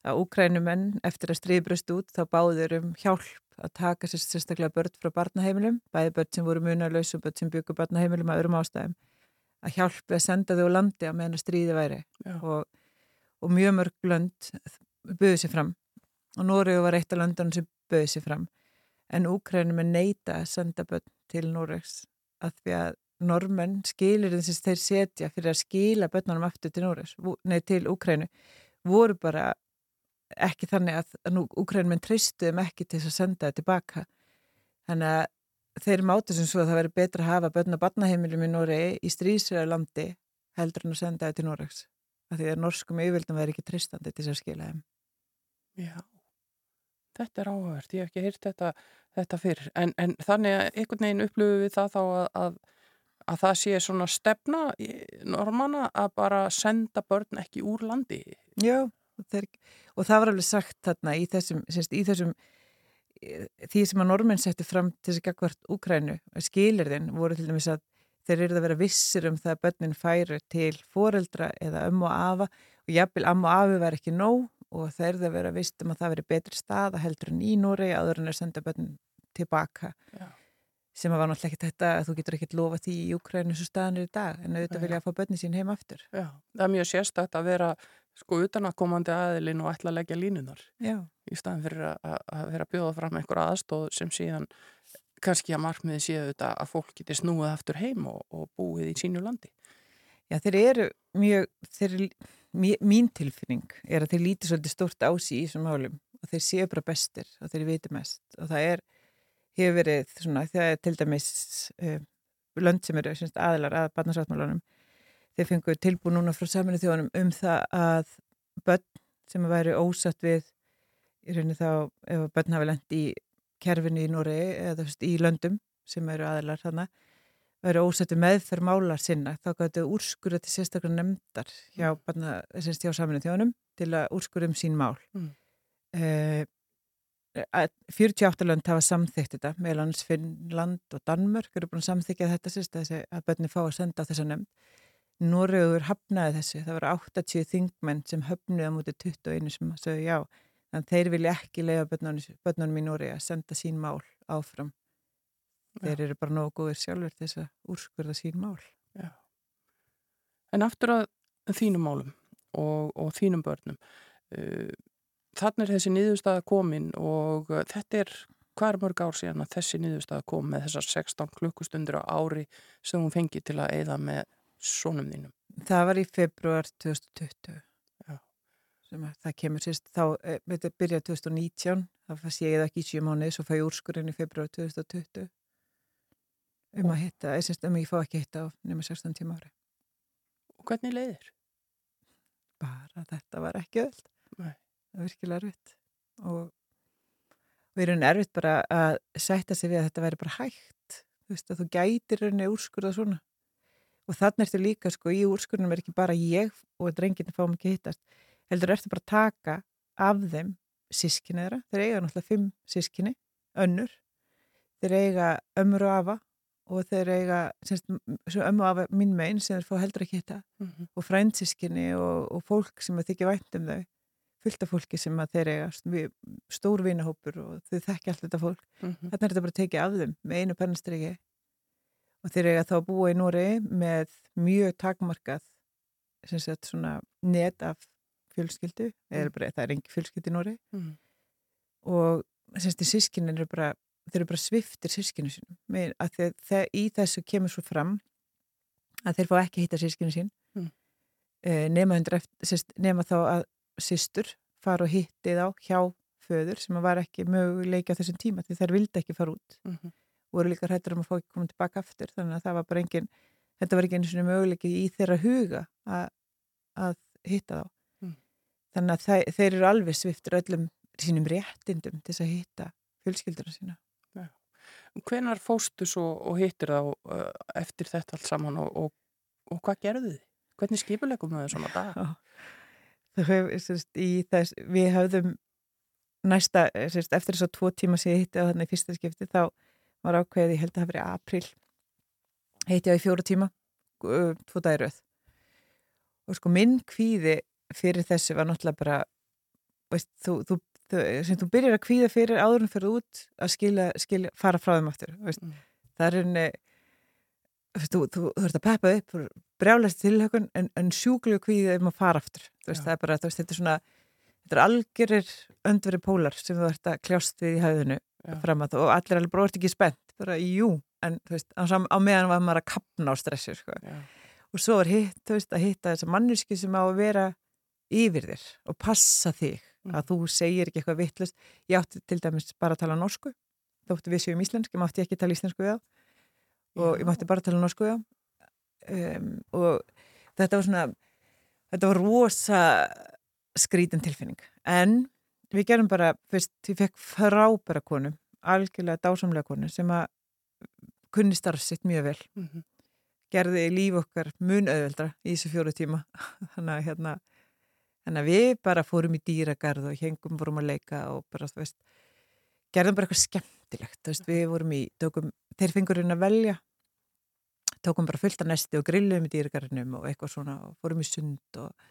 að úkrænumenn eftir að stríðbröst út þá báður um hjálp að taka sérstaklega börn frá barnaheimilum, bæði börn sem voru munalös og börn sem byggur barnaheimilum að örum ástæðum að hjálpi að senda þau á landi að meðan að stríði væri. Og, og mjög mörg lönd buðið sér fram. Og Nóriðu var eitt af löndunum sem buðið sér fram. En úkrænumenn neyta að senda börn til Nóriðs að því að normenn skilir þess að þeir setja fyrir að skila börnunum aftur til Núres, nei til Úkrænu voru bara ekki þannig að, Úkrænuminn tristuðum ekki til þess að senda það tilbaka. Þannig að þeir mátu sem svo að það veri betra að hafa börn og barnaheimilum í Núri í strísraður landi heldur en að senda það til Núreks af því að norskum yfirvildum veri ekki tristandi til þess að skila þeim. Já, þetta er áhverð ég hef ekki hýrt þetta, þetta fyrr. En, en þannig að einhvern veginn upplöfu við það þá að, að að það sé svona stefna normanna að bara senda börn ekki úr landi. Já, þeir, og það var alveg sagt þarna í þessum, semst, í þessum því sem að normenn setti fram til þess að gagvart Úkrænu, skilirðin voru til dæmis að þeir eru að vera vissir um það að börnin færu til foreldra eða ömmu og afa og jafnvel ömmu og afi var ekki nóg og þeir eru að vera vist um að það veri betri stað að heldur en í Núri aður en að senda börnin tilbaka. Já sem var náttúrulega ekki þetta að þú getur ekkert lofa því í Ukrænu svo staðanir í dag en auðvitað vilja að fá börni sín heim aftur. Já, það er mjög sérstakt að vera sko utanakomandi aðilinn og ætla að leggja línunar Já. í staðan fyrir að, að vera að bjóða fram einhver aðstóð sem síðan kannski að markmiði séu þetta að fólk getur snúið aftur heim og, og búið í sínu landi. Já, þeir eru mjög, þeir eru, mín tilfinning er að þeir líti svolítið stort ási í þessum málum og þeir séu bara bestir og þeir viti mest og það er hefur verið svona, það er til dæmis uh, lönd sem eru syns, aðilar að barnasáttmálunum þeir fengur tilbúið núna frá saminu þjóðanum um það að börn sem að væri ósatt við í rauninni þá ef börn hafi lendt í kerfinu í Nóri eða veist, í löndum sem eru aðilar þannig væri ósattu meðferð málar sinna þá gætu úrskurða til sérstaklega nefndar hjá, mm. hjá saminu þjóðanum til að úrskurða um sín mál mm. að 48 lönd hafa samþygt þetta, meðlans Finnland og Danmörk eru búin að samþykja þetta sérst þessi, að börni fá að senda á þessa nefnd. Norröður hafnaði þessu, það var 80 þingmenn sem höfnuði á mútið 21 sem sögðu já, en þeir vilja ekki leiða börnunum í Norri að senda sín mál áfram. Já. Þeir eru bara nógu góðir sjálfur þess að úrskurða sín mál. Já. En aftur að þínum málum og, og þínum börnum, uh, þannig er þessi niðurstaða komin og uh, þetta er hver mörg ár síðan að þessi niðurstaða kom með þessar 16 klukkustundir á ári sem hún fengi til að eða með sonum þínum. Það var í februar 2020 sem að það kemur sérst þá, eh, þetta byrjaði 2019 það fannst ég eða ekki í 7 mánu svo fæ ég úrskurinn í februar 2020 um að hitta, eða sérst um að ég fá ekki hitta á nema 16 tíma ári. Og hvernig leiðir? Bara þetta var ekki öll það var virkilega erfitt. Og við erum erfitt bara að setja sig við að þetta væri bara hægt þú veist að þú gætir henni úrskurða svona. Og þannig ertu líka sko í úrskurðunum er ekki bara ég og drengirni fáum ekki hittast heldur ertu bara að taka af þeim sískinni þeirra, þeir eiga náttúrulega fimm sískinni, önnur. Þeir eiga ömur og afa og þeir eiga semst, ömmu og afa mín megin sem þeir fá heldur ekki hitta. Mm -hmm. og frændsískinni og, og fólk sem þykja vænt um þau fylgta fólki sem að þeir eiga stór vinahópur og þau þekkja allt þetta fólk mm -hmm. þannig er þetta bara að tekið af þeim með einu pennastriki og þeir eiga þá að búa í Nóri með mjög takmarkað sagt, net af fjölskyldu mm. bara, það er engi fjölskyldi í Nóri mm. og sískinin eru bara þeir eru bara sviftir sískinu sínum að þeir, þeir, í þessu kemur svo fram að þeir fá ekki hitta sískinu sín mm. nema, eftir, sérst, nema þá að sýstur fara og hitti þá hjá föður sem var ekki möguleiki á þessum tíma því þær vildi ekki fara út mm -hmm. og voru líka hrættur um að fá ekki koma tilbaka aftur þannig að það var bara engin þetta var ekki einu svona möguleiki í þeirra huga að, að hitta þá þannig að það, þeir eru alveg sviftur öllum sínum réttindum til þess að hitta fjölskylduna sína ja. Hvenar fóstu svo og hittir þá uh, eftir þetta allt saman og, og, og hvað gerðu þið? Hvernig skipuleikum við það svona dag? Þess, við hafðum næsta, sérst, eftir þess að tvo tíma sem ég hitti á þannig fyrsta skipti þá var ákveðið, ég held að það verið april hitti á í fjóru tíma tvo dagiröð og sko minn kvíði fyrir þessu var náttúrulega bara veist, þú, þú, þú, sem þú byrjar að kvíða fyrir áðurinn fyrir út að skilja, skilja fara frá þeim aftur mm. það er henni þú þurft að peppa upp brjálæst tilhökun en, en sjúklu kvíðið um að fara aftur. Veist, það er bara, veist, þetta er svona þetta er algjörir öndveri pólar sem þú ert að kljást við í haugðinu fram að og allir alveg bróðist ekki spennt. Bara jú, en þú veist, á, meðan var maður að kapna á stressu sko. og svo er hitt, þú veist, að hitta þessa manniski sem á að vera yfir þér og passa þig mm. að þú segir ekki eitthvað vittlust ég átti til dæmis bara að tala norsku þóttu við séum íslensk, ég mátti ekki tala íslensku við á og ég mátti bara tala norsku við á um, og þetta var svona þetta var rosa skrítin tilfinning. En við gerum bara, fyrst, við fekk frábæra konu, algjörlega dásamlega konu sem að kunni starfsitt mjög vel. Mm -hmm. gerði líf okkar mun auðveldra í þessu fjóru tíma. Þannig að hérna Þannig að við bara fórum í dýragarð og hengum vorum að leika og bara, þú veist, gerðum bara eitthvað skemmtilegt, þú veist, við vorum í, tókum, þeir fengurinn að velja, tókum bara fullt að nesti og grillum í dýragarðinum og eitthvað svona og fórum í sund og...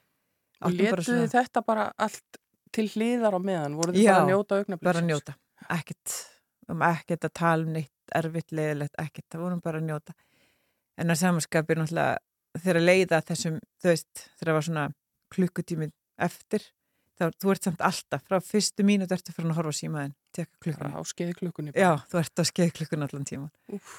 Og letuðu svona... þetta bara allt til hliðar á meðan, voru þið bara að njóta augnablíksins? Já, bara að njóta, ekkert, um ekkert að tala um neitt erfitt, leðilegt, ekkert, það vorum bara að njóta. En að samanskapir náttúrulega þegar að leiða þessum, þú veist, þegar það var svona klukkutíminn eftir þá þú ert samt alltaf, frá fyrstu mínut ertu fyrir að horfa símaðin, teka klukkunni já, þú ert á skeiði klukkunni allan tíman Úf.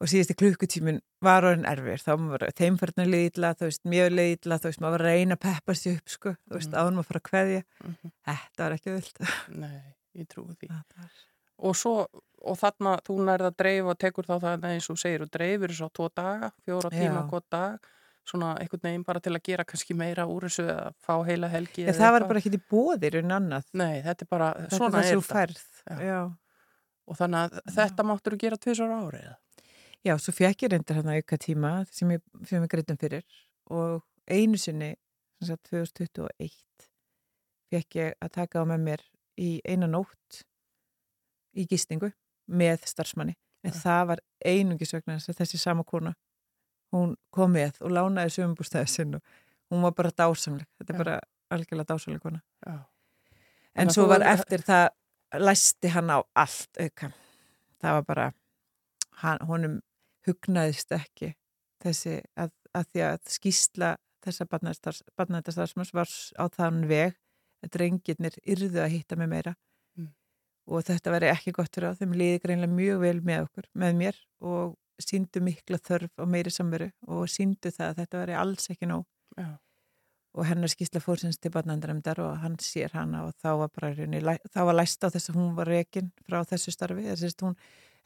Og síðusti klukkutímin var orðin erfir þá var þeim fyrir að leiðla, þú veist, mjög leiðla þú veist, maður var að reyna að peppa sér upp sko, þú veist, mm. ánum að fara að kveðja. Mm -hmm. þetta var ekki vilt Nei, ég trúi því. Og svo, og þarna þú nærða að dreifa og tekur þá það eins og segir og dreifir svo tvo daga, fjóra tíma, gott dag svona einhvern veginn bara til að gera kannski meira úr þessu að fá heila helgi ja, það var bara ekki til bóðir en annað. Nei, þetta er bara, þetta svona er þetta. já. og þannig að já. þetta máttur að gera tviðsar árið já, svo fekk ég reyndar hann að auka tíma sem ég, ég greitum fyrir og einu sinni sagt, 2021 fekk ég að taka á með mér í eina nótt í gistingu með starfsmanni en Já. það var einungi sögna þess að þessi sama kona hún kom með og lánaði sögumbústæði sinn og hún var bara dásamleg þetta er Já. bara algjörlega dásamleg kona Já. en að svo var er- eftir það læsti hann á allt auka það var bara hann, honum hugnaðist ekki þessi að, að því að skýsla þessa barnættastarfsmanns var á þann veg að drengirnir yrðu að hitta mig meira Mm. og þetta veri ekki gott fyrir á þeim liði greinlega mjög vel með okkur, með mér og síndu mikla þörf og meiri samveru og síndu það að þetta veri alls ekki nóg Já. og hennar skýsla fórsins til barnandanemndar og hann sér hana og þá var bara þá var læst á þess að hún var rekin frá þessu starfi þess að hún,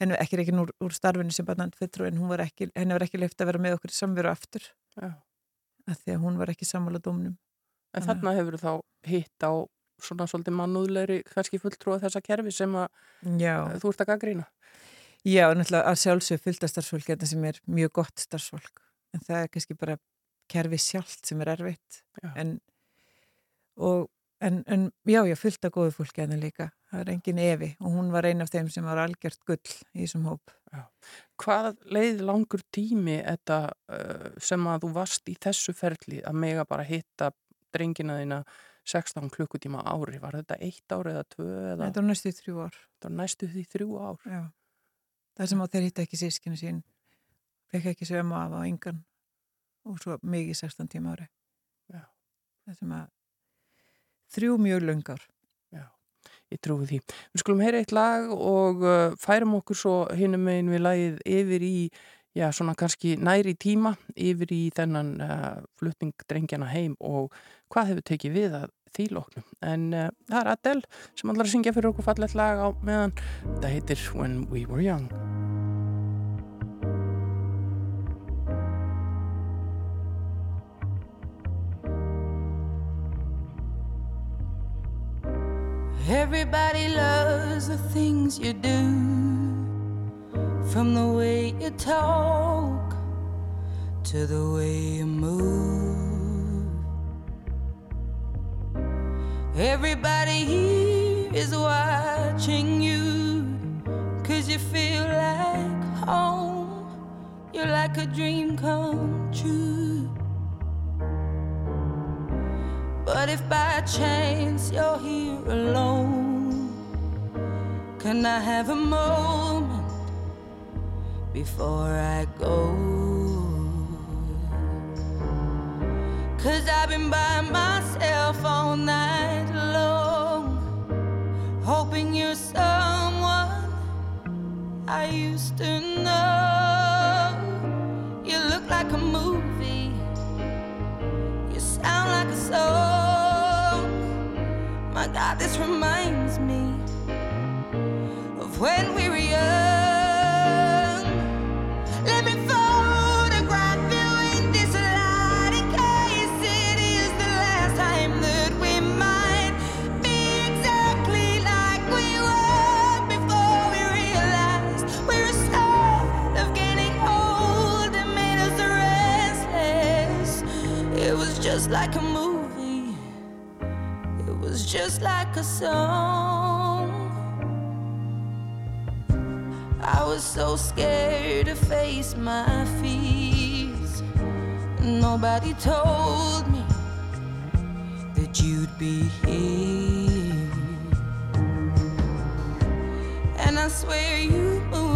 henni ekki rekin úr, úr starfinu sem barnandfittrú en var ekki, henni var ekki leift að vera með okkur samveru aftur. Já. að því að hún var ekki sammála dómnum. En þarna hefur þá hitt á svona svolítið mannúðlegri kannski fulltrúa þessa kerfi sem að Já, þú ert að gaggrína. já, náttúrulega að sjálfsög fylgta starfsfólk þetta sem er mjög gott starfsfólk. En það er kannski bara kerfi sjálft sem er erfitt. En, og, en, en já, já, fylgta góðu fólki en líka, það er engin evi og hún var ein af þeim sem var algjört gull í þessum hóp Hvað leið langur tími þetta uh, sem að þú varst í þessu ferli að mega bara hitta drengina þína 16 klukkutíma ári? Var þetta eitt ár eða tvö eða Þetta var næstu þrjú ár þetta var næstu því þrjú ár? já. Það sem á þeir hitta ekki sískinu sín fekk ekki sömu af á engan og svo í 16 tíma ári Já. Það sem að þrjú mjög löngar Já, ég trúi því. Við skulum heyra eitt lag og uh, færum okkur svo hinum megin við lagið yfir í, já, svona kannski næri tíma, yfir í þennan uh, flutning drengjana heim og hvað hefur tekið við að því loknum. En uh, það er Adele sem allar syngja fyrir okkur fallet lag á meðan. Þetta heitir When We Were Young. Everybody loves the things you do, from the way you talk to the way you move. Everybody here is watching you, cause you feel like home. You're like a dream come true. But if by chance you're here alone, can I have a moment before I go? Cause I've been by myself all night long, hoping you're someone I used to know. You look like a movie you sound like a song. My God, this reminds me of when we were young. Let me photograph you in this light in case it is the last time that we might be exactly like we were before we realized we were scared of getting old and made us restless. It was just like a movie. Like a song. I was so scared to face my fears. Nobody told me that you'd be here. And I swear you moved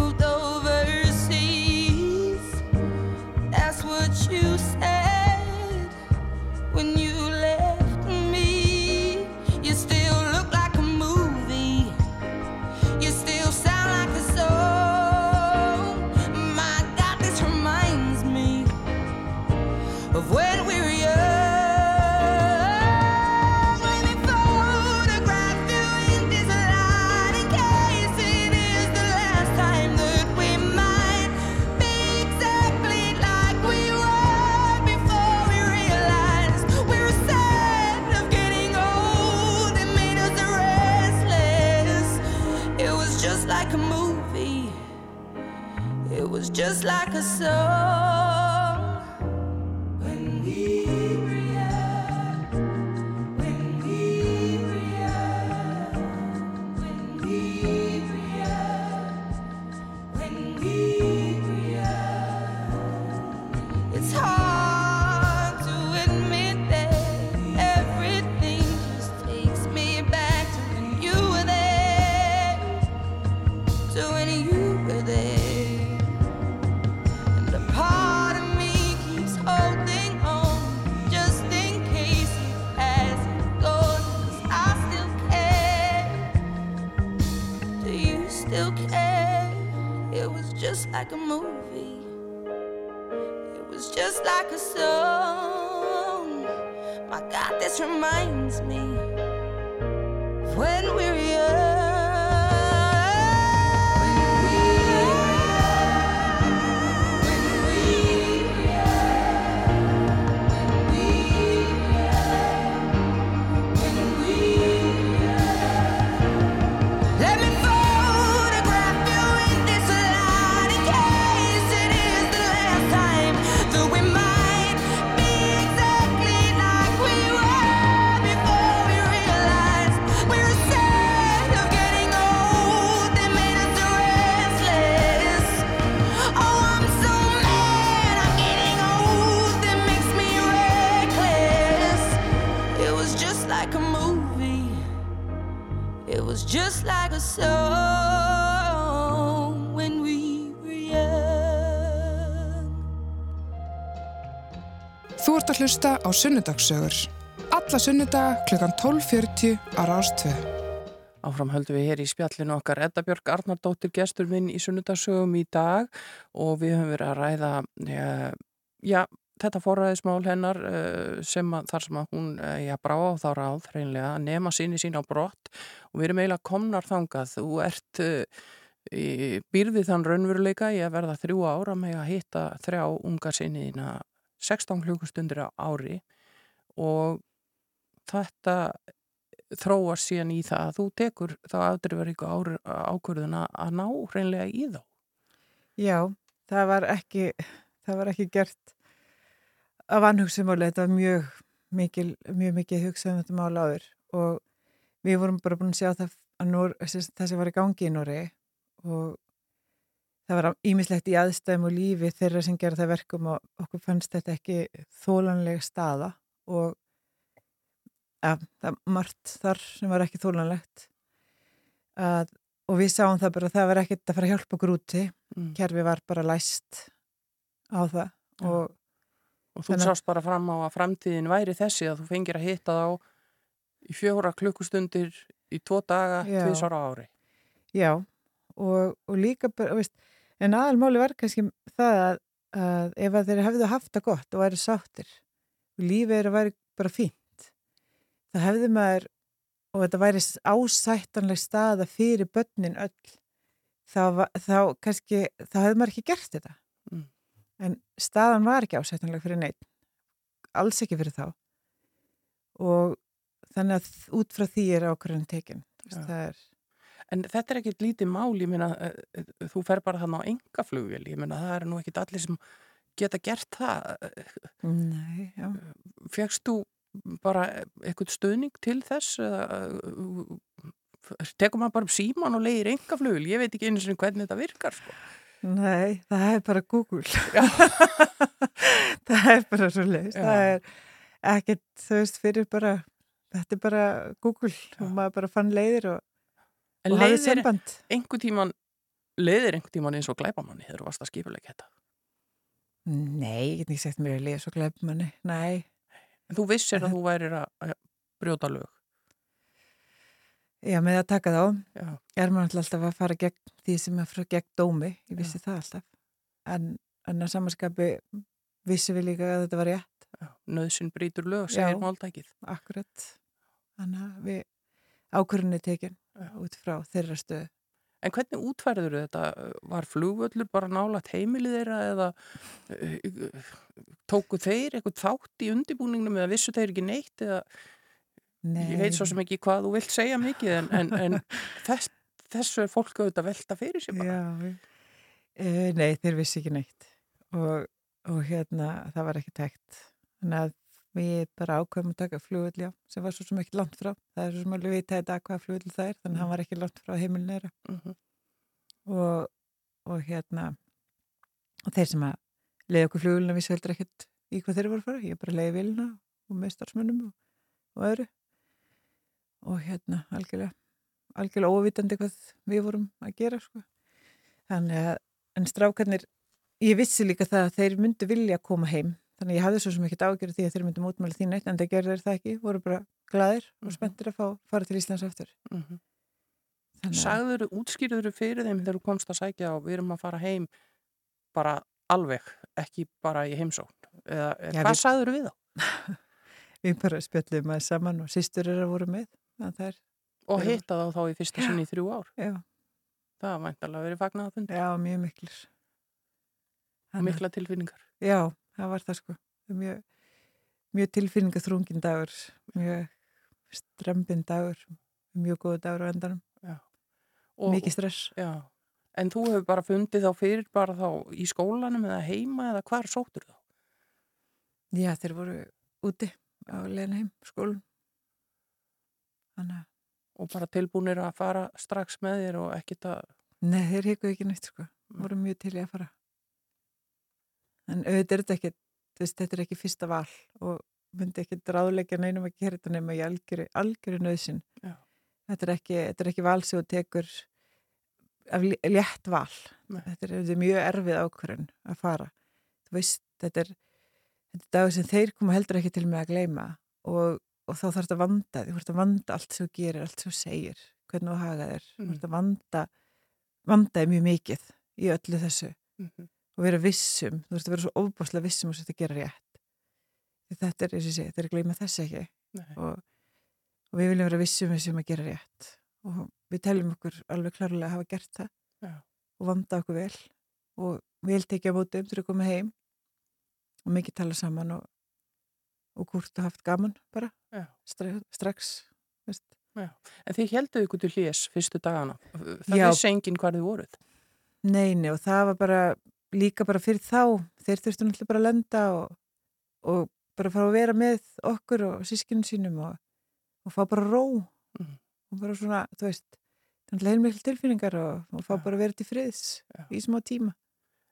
like a song. Like a movie. It was just like a song. My God, this reminds me hlusta á Sunnudagssögur. Alla sunnudaga klukkan 12.40 á Rástvö. Áfram höldum við hér í spjallinu okkar Edda Björg Arnardóttir gestur minn í sunnudagsögum í dag og við höfum verið að ræða ja, já, þetta forræðismál hennar eh, sem að, þar sem að hún eh, já, brá á þá ráð hreinlega að nema sinni sín á brott og við erum eiginlega komnar þangað. Þú ert býrðið þann raunveruleika að verða þrjú ára með að hitta þrjá unga sinniðina 16 klukkustundir á ári og þetta þróast síðan í það að þú tekur þá afdrifaríku ákvörðuna að ná hreinlega í þá. Já, það var ekki, það var ekki gert af annhugsumáli, þetta var mjög mikil, mjög mikið hugsað um þetta mál áður og við vorum bara búin að sjá það að það sem var í gangi í Nóri og það var ímislegt í aðstæðum og lífi þeirra sem gerði það verkum og okkur fannst þetta ekki þólanlega staða og ja, það margt þar sem var ekki þólanlegt að, og við sáum það bara að það var ekkert að fara að hjálpa okkur úti Mm. kerfi var bara læst á það Já. og Og þú sást bara fram á að framtíðin væri þessi að þú fengir að hitta þá í fjóra klukkustundir í tvo daga, Já. tvisar á ári. já og, og líka bara, veist, en aðalmáli var kannski það að, að ef að þeir hefðu haft það gott og væri sáttir og lífið er að væri bara fínt það hefði maður og þetta væri ásættanleg staða fyrir börnin öll þá, þá kannski, þá hefði maður ekki gert þetta Mm. en staðan var ekki ásættanleg fyrir neitt alls ekki fyrir þá og þannig að út frá því er ákvörðan tekin Þú veist, Já. það er En þetta er ekkit lítið mál, ég meina, eh, eh, þú fer bara þannig á engaflugvél, ég meina, það er nú ekkit allir sem geta gert það. Nei, já. Fegst þú bara eitthvað stuðning til þess? eh, Tekur maður bara upp síman og leiðir engaflugvél? Ég veit ekki einu sinni hvernig þetta virkar, sko. Nei, það er bara Google. það er bara svo leiðist. Já. Það er ekkert, þú veist, fyrir bara, þetta er bara Google og maður bara fann leiðir og, En og leiðir einhver tíman, leiðir einhver tíman eins og glæpamanni þegar þú varst að skipuleika þetta? Nei, ég get ekki sagt mér að leiða svo glæp manni. Nei, En þú vissir að þú værir að brjóta lög. já, með að taka þá Já. er maður alltaf að fara gegn því sem er frá gegn dómi. Ég vissi það alltaf. En, en að samanskapi vissi við líka að þetta var rétt. Já. Nöðsinn brýtur lög, Já. segir máltækið. Akkurat. Þannig að við ákvörðinni tekin Já. út frá þeirra stöðu. En hvernig útfærður þetta? Var flugvöllur bara nálat heimilið þeirra eða uh, tóku þeir eitthvað þátt í undibúningnum eða vissu þeir ekki neitt eða Nei. ég veit svo sem ekki hvað þú vilt segja mikið en, en, en þess, þessu er fólk auðvitað að velta fyrir sér bara. Já, e, nei, þeir vissi ekki neitt og, og hérna það var ekki tekt þannig að við bara ákveðum að taka flugvöld já, sem var svo sem ekki langt frá. Það er svo sem alveg vita þetta hvað flugvöld það er þannig að hann var ekki langt frá heimilin þeirra. Mhm. og, og hérna og þeir sem að leiði okkur flugvöldina vissi heldur ekkert í hvað þeir voru að fara, ég bara leiði vilina og með starfsmönnum og, og öðru. Og hérna algjörlega algjörlega óvitandi hvað við vorum að gera sko. þannig að en strákarnir, ég vissi líka það að þeir myndu vilja koma heim þannig ég hafði svo sem ekki ágjörði því að þeir myndu mótmála því neitt en það gerði þeir það ekki, voru bara gladir og Mhm. spenntir að fá, fara til Íslands aftur Mm þannig að, Sagður, útskýrður fyrir þeim þegar þú komst að sækja og við erum að fara heim bara alveg, ekki bara í heimsókn. Eða, Já, hvað við- sagður við þá? Við bara spjöllum að saman og sýstur er að voru með. Er, Og hitta þá þá í fyrsta sinni í þrjú ár. já, Það væntalega verið fagnað að fundi. já, mjög miklir. Og mikla tilfinningar. Já, það var það sko. Mjög, mjög tilfinningaþrungin dagur, mjög strempin dagur, mjög góða dagur á endanum. Og, Mikið stress. Já. En þú hefur bara fundið þá fyrir bara þá í skólanum eða heima eða hvar sóttur þá? Já, þeir voru úti á leina heim, skólum. Þannig Og bara tilbúinir að fara strax með þér og ekkit að... nei, þeir hekuðu ekki neitt sko. Voru mjög til í að fara. En auðvitað er þetta ekki, þú veist, þetta er ekki fyrsta val og myndi ekki dráðleika neinum að gera þetta nema í algjöru, algjöru nöðsin. Þetta er ekki, þetta er ekki val sem þú tekur af lé- létt val. Nei. Þetta er, þetta er mjög erfið ákvörðun að fara. Þú veist, þetta er, þetta er dagur sem þeir koma heldur ekki til með að gleyma og, og þá þarf þetta að vanda þú þarf að vanda allt sem þú gerir, allt sem þú segir, hvernig þú haga þér, þú Mm. þarf að vanda, vanda þér mjög mikið í öllu þessu Mhm. Og vera vissum, þú þarf að vera svo ofbáslega vissum og þetta gera rétt. Því Þetta er, segi, þetta er að gleyma þess ekki og, og við viljum vera vissum þessum að gera rétt og við teljum okkur alveg klárlega að hafa gert það Já. og vanda okkur vel og vel tekið á móti um til að koma heim og mikið tala saman og, og hvort og haft gaman bara Já. strax, strax veist. En þið helduðu ykkur til hlés fyrstu dagana. Það Já. vissi enginn hvar þið voruð. Neini og það var bara líka bara fyrir þá, þeir þurftu náttúrulega bara að lenda og, og bara fara að vera með okkur og sískinu sínum og, og fá bara ró Mhm. og bara svona, þú veist náttúrulega heilmikl tilfinningar og, og fá Já. bara að vera til friðs Já. í smá tíma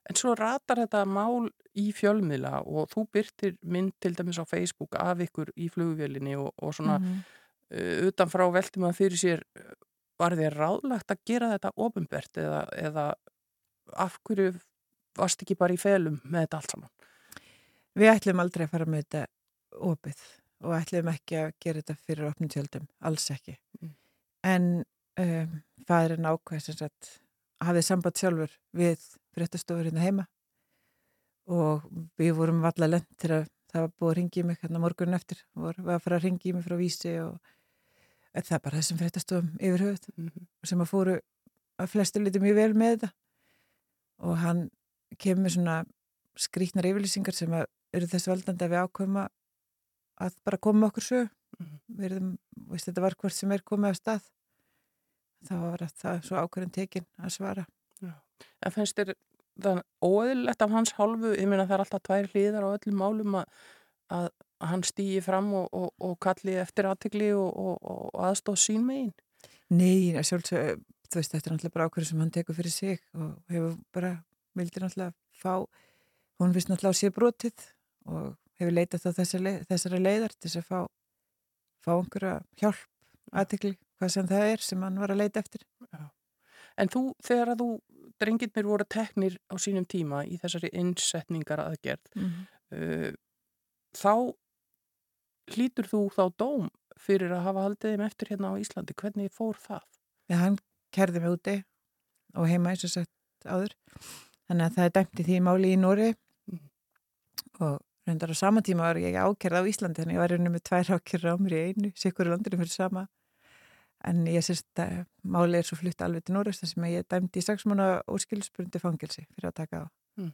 En svo ratar þetta mál í fjölmiðla og þú byrtir mynd til dæmis á Facebook af ykkur í flugvélinni og, og svona Mhm. uh, utanfrá veltum að fyrir sér uh, var þér ráðlagt að gera þetta ofinbert eða, eða af hverju varst ekki bara í felum með þetta allt saman? Við ætlum aldrei að fara með þetta opið og ætlum ekki að gera þetta fyrir opnum tjöldum, alls ekki. Mm. En um, fæðurinn ákveð sem sagt hafið samband sjálfur við fréttastofur hérna heima og við vorum valla lent til að það var búið að ringi í mig hérna morgun eftir var var að fara að ringi í mig frá vísi og það er bara þessum fréttastofum yfir höfuð Mm -hmm. sem að fóru að flestu liti mjög vel með þetta og hann kemur svona skrítnar yfirlýsingar sem eru þess valdandi að við ákveðum að bara koma okkur sög Mhm. við erum, veist þetta var hvort sem er komið af stað. Þá var það svo ákveðin tekin að svara. En finnst þér það óeðlilegt af hans hálfu, ég meina það er alltaf tvær hlýðar á öllum málum að, að hann stýji fram og, og, og kalli eftir aðtegli og, og, og aðstóð sín megin? Nei, sjálfsög, þú veist, þetta er náttúrulega bara ákveður sem hann tekur fyrir sig og hefur bara, vildi náttúrulega fá, hún finnst náttúrulega á sér brotið og hefur leitað þá þessari, þessari leiðar til þess að fá, fá einhverja hjálp, aðtekli, hvað sem það er sem hann var að leita eftir. En þú, þegar að þú, drengirnir voru teknir á sínum tíma í þessari innsetningar aðgerð, Mm -hmm. uh, þá hlýtur þú þá dóm fyrir að hafa haldið þeim eftir hérna á Íslandi. Hvernig fór það? Já, hann kerði mig úti og heima eins og sagt áður. Þannig að það er dæmt í því máli í Nóri Mhm. og reyndar á sama tíma var ég ákerð á Íslandi þannig að ég var reynið með tvær ákerð á mér í einu, sikkur í landinu fyrir sama. En ég sérst að máli er svo flutt alveg til Nóri þar sem ég er dæmt í sex mánu óskilsbundi fangilsi fyrir að taka á. Mm.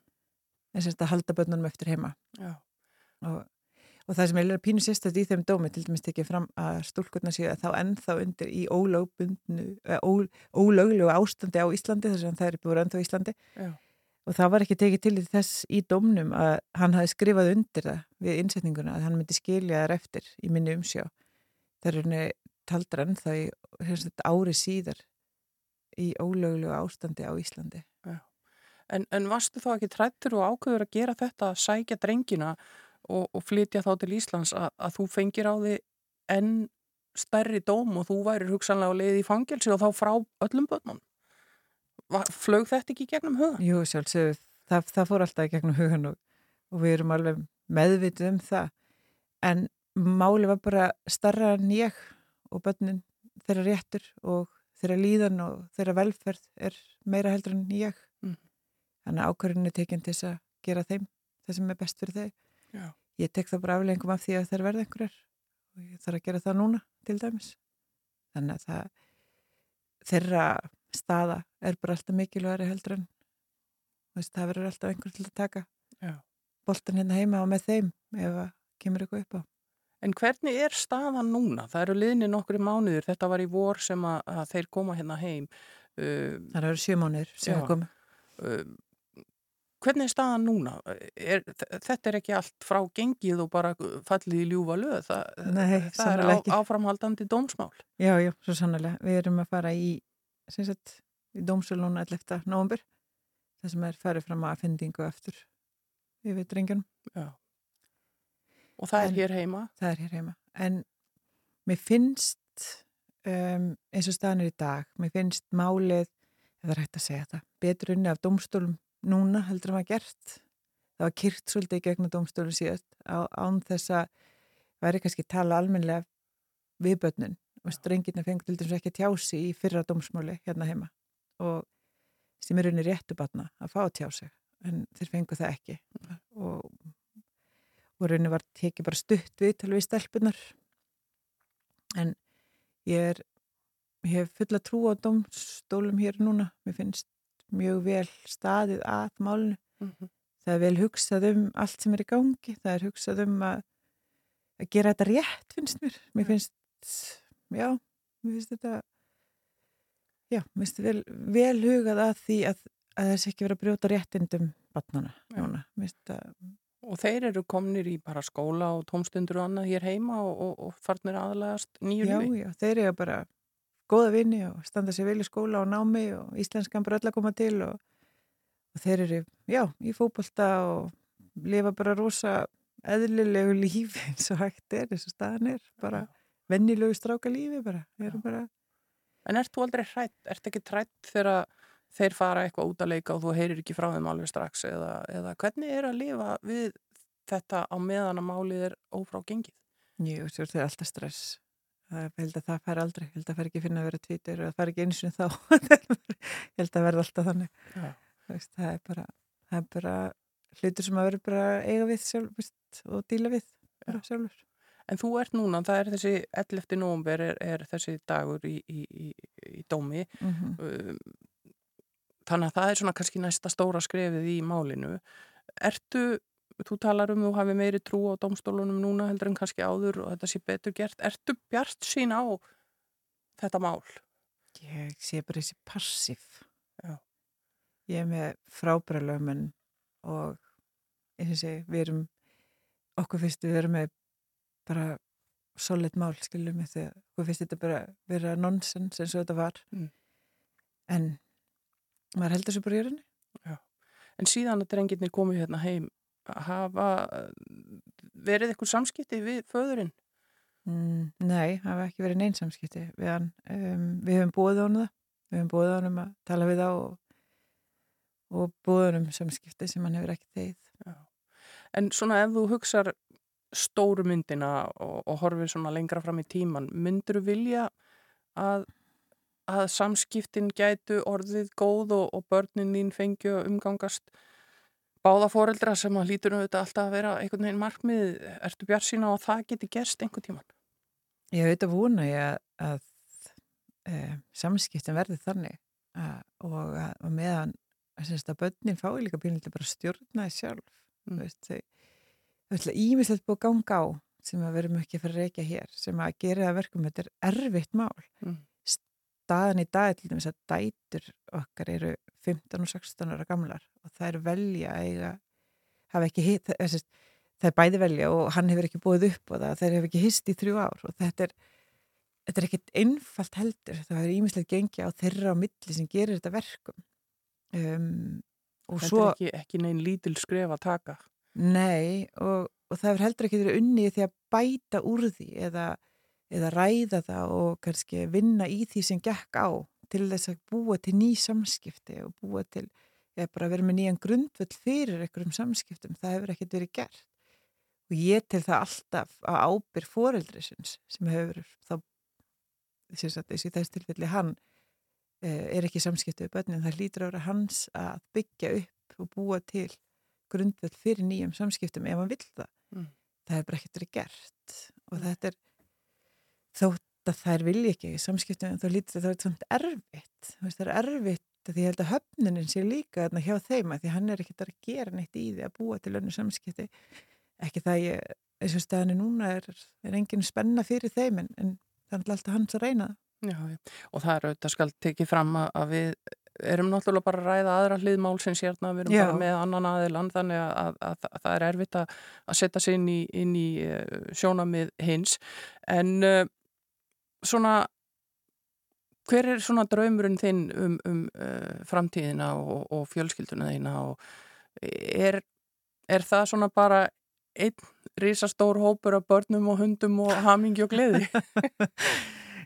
En sérst að halda bönnunum eftir heima. Og, og það sem er pínu sérstætt í þeim dómi til dæmis tekið fram að stúlkurna séu að þá ennþá undir í ólögbundnu, eh, ó, ólöglegu ástandi á Íslandi þess að það er búið ennþá Íslandi Já. Og það var ekki tekið til þess í dómnum að hann hafi skrifað undir það við innsetninguna að hann myndi skilja þar eftir í minni umsjá. Það er henni taldra ennþá í ári síðar í ólöglegu ástandi á Íslandi. En, en varstu þá ekki trættur og ákveður að gera þetta, að sækja drengina og, og flytja þá til Íslands að, að þú fengir á því enn stærri dóm og þú værir hugsanlega á leiði í fangelsi og þá frá öllum börnum? Flög þetta ekki gegnum huga? Jú, sjálfsögur, það, það fór alltaf gegnum hugan og, og við erum alveg meðvitið um það en máli var bara starra en ég og börnin þeirra réttur og þeirra líðan og þeirra velferð er meira heldur en ég Mm. þannig að ákvörðinu er tekinn til þess að gera þeim það sem er best fyrir þau Já. ég tek það bara aflengum af því að þær verða einhverjar og ég þarf að gera það núna til dæmis þannig að það þeirra staða er bara alltaf mikilvægari heldur en veist, það verður alltaf einhver til að taka Já. boltan hérna heima og með þeim ef það kemur eitthvað upp á En hvernig er staðan núna? Það eru liðni nokkru mánuður, þetta var í vor sem að, að þeir koma hérna heim. Uh, það eru sjö mánir sem það komu uh, hvernig er staðan núna? Er, þetta er ekki allt frá gengið og bara fallið í ljúfa löð. Það, Nei, það er á, áframhaldandi dómsmál. Já, já, svo sannlega. Við erum að fara í, sem sagt, í dómsölu núna 11. november, það sem er farið fram að fendingu eftir yfir drengjum. Og það En- er hér heima. Það er hér heima. En mér finnst, um, eins og staðan er í dag, mér finnst málið, er hægt að segja það, betur unni af dómstólum núna heldur maður gert. Það var kyrt svolítið í gegnum dómstólum síðast á, án þess að væri kannski tala almennilega við börnin og strengirna fengur til þess ekki að tjási í fyrra dómsmáli hérna heima og sem er unni réttu batna að fá að tjá sig en þeir fengu það ekki. Og, og rauninni var tekið bara stutt við til við stelpunar en ég er ég hef fulla trú á dómstólum hér núna, mér finnst mjög vel staðið að málinu. Mm -hmm. það er vel hugsað um allt sem er í gangi, það er hugsað um að, að gera þetta rétt finnst mér, mér finnst já, mér finnst þetta já, mér finnst vel, vel hugað að því að, að þess ekki vera að brjóta réttindum batnana þetta Og þeir eru komnir í bara skóla og tómstundur og annað hér heima og, og, og farnir aðlegast nýju Já, já, þeir eru bara góða vini og standa sér vel í skóla og námi og íslenskan bara öll að koma til og, og þeir eru, já, í fótbolta og lifa bara rosa eðlilegu lífi eins og hægt er, eins og staðan er, bara vennilegu stráka lífi bara, þeir eru bara En ert þú aldrei hrætt? Ert ekki hrætt þegar þeir fara eitthvað út að leika og þú heyrir ekki frá þeim alveg strax eða, eða hvernig er að lifa við þetta á meðan að málið er ófrá gengið? Jú, svo er alltaf stress. Ég held að það fær aldrei. Ég held að það fær ekki finna að vera tvítur og það fær ekki eins og þá. ég held að verða alltaf þannig. Veist, það er bara, það er bara hlutur sem að vera bara eiga við sjálf veist, og díla við sjálfur. En þú ert núna, það er þessi 11. nómber er, er þessi dagur í, í, í, í dómi Mm -hmm. þannig að það er svona kannski næsta stóra skrefið í málinu Ertu, þú talar um þú hafi meiri trú á dómstólunum núna heldur en kannski áður og þetta sé betur gert Ertu bjart sín á þetta mál? Ég sé bara þessi passíf. Já. Ég er með frábæra lögmenn og eins og sé, við erum, okkur finnst við erum með bara solid mál, skiljum við þegar okkur finnst þetta bara vera nonsens eins og þetta var. Mm. En maður heldur svo bara í rauninni. En síðan að drengirnir komið hérna heim hafa verið eitthvað samskipti við föðurinn? Mm, nei, hafa ekki verið neinn samskipti við hann. Um, við hefum búið honum það. Við hefum búið honum að tala við þá og, og búið honum samskipti sem hann hefur ekki þegið. En svona ef þú hugsar stóru myndina og, og horfir svona lengra fram í tíman, myndur þú vilja að, að samskiptin gætu orðið góð og, og börnin þín fengju umgangast báða foreldra sem að lítur þetta alltaf að vera einhvern veginn markmið, ertu bjart sína og það geti gerst einhvern tíman? Ég veit að vona ég að, að e, samskiptin verði þannig að, og, og meðan að, börnin fái líka bínilega bara stjórnaði sjálf mm. veist, þau, þau ætla ímislegt búið að ganga á sem að verðum ekki að fara að reykja hér sem að gera það verkum, þetta er erfitt mál Mm. staðan í dag til dæmis að dætur okkar eru 15 og 16 ára gamlar og það er velja eiga hafa ekki hitt það, það er bæði velja og hann hefur ekki búið upp og það, þeir hefur ekki hist í þrjú ár og þetta er þetta er ekkit einfalt heldur það er ímislegt gengi á þeirra á milli sem gerir þetta verkum um, og Þetta svo er ekki, ekki neinn lítil skref að taka. Nei, og, og það er heldur ekki verið unnið því að bæta úr því eða, eða ræða það og kannski vinna í því sem gekk á til þess að búa til ný samskipti og búa til, eða bara vera með nýjan grundvöld fyrir einhverjum samskiptum, það hefur ekkert verið gert. Og ég til það alltaf að ábyr foreldrisins sem hefur þá, þessi þess tilfelli hann eh, er ekki samskiptið við börnin, það að vera hans að byggja upp og búa til grundvöld fyrir nýjum samskiptum ef hann vill það. Mm. Það er bara ekkert verið gert og þetta er þótt að þær vilja ekki samskiptum þá lítið það er samt erfitt. Það er erfitt því ég held að höfnunin sé líka þarna hjá þeim að því hann er ekkert að gera neitt í því að búa til önnu samskipti. Ekki það ég, eins og staðinu núna er, er engin spenna fyrir þeim en, en það er alltaf hans að reyna. Já, já. Og það er auðvitað skal tekið fram að við erum náttúrulega bara að ræða aðra hliðmálsins hérna, við erum Já. bara með annan aðiland þannig að, að, að, að það er erfitt að, setja sig inn í, inn í uh, sjónamið hins. En uh, svona, hver er svona draumurinn þinn um, um uh, framtíðina og, og fjölskylduna þína og er, er það svona bara einn risastór hópur af börnum og hundum og hamingi og gleði?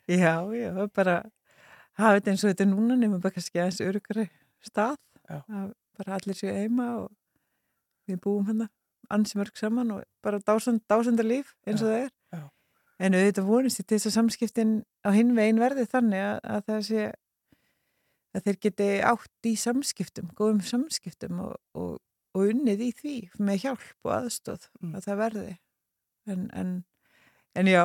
Já, já, bara hafa þetta eins og þetta núna nefnum bara kannski aðeins örugari stað Já. að bara allir séu heima og við búum hérna ansi mörg saman og bara dásand, dásanda líf eins og það er Já. en auðvitað vonist ég til þess að samskiptin á hinn veginn verði þannig að, að það sé að þeir geti átt í samskiptum góðum samskiptum og, og, og unnið í því með hjálp og aðstóð Mm. að það verði en, en, en já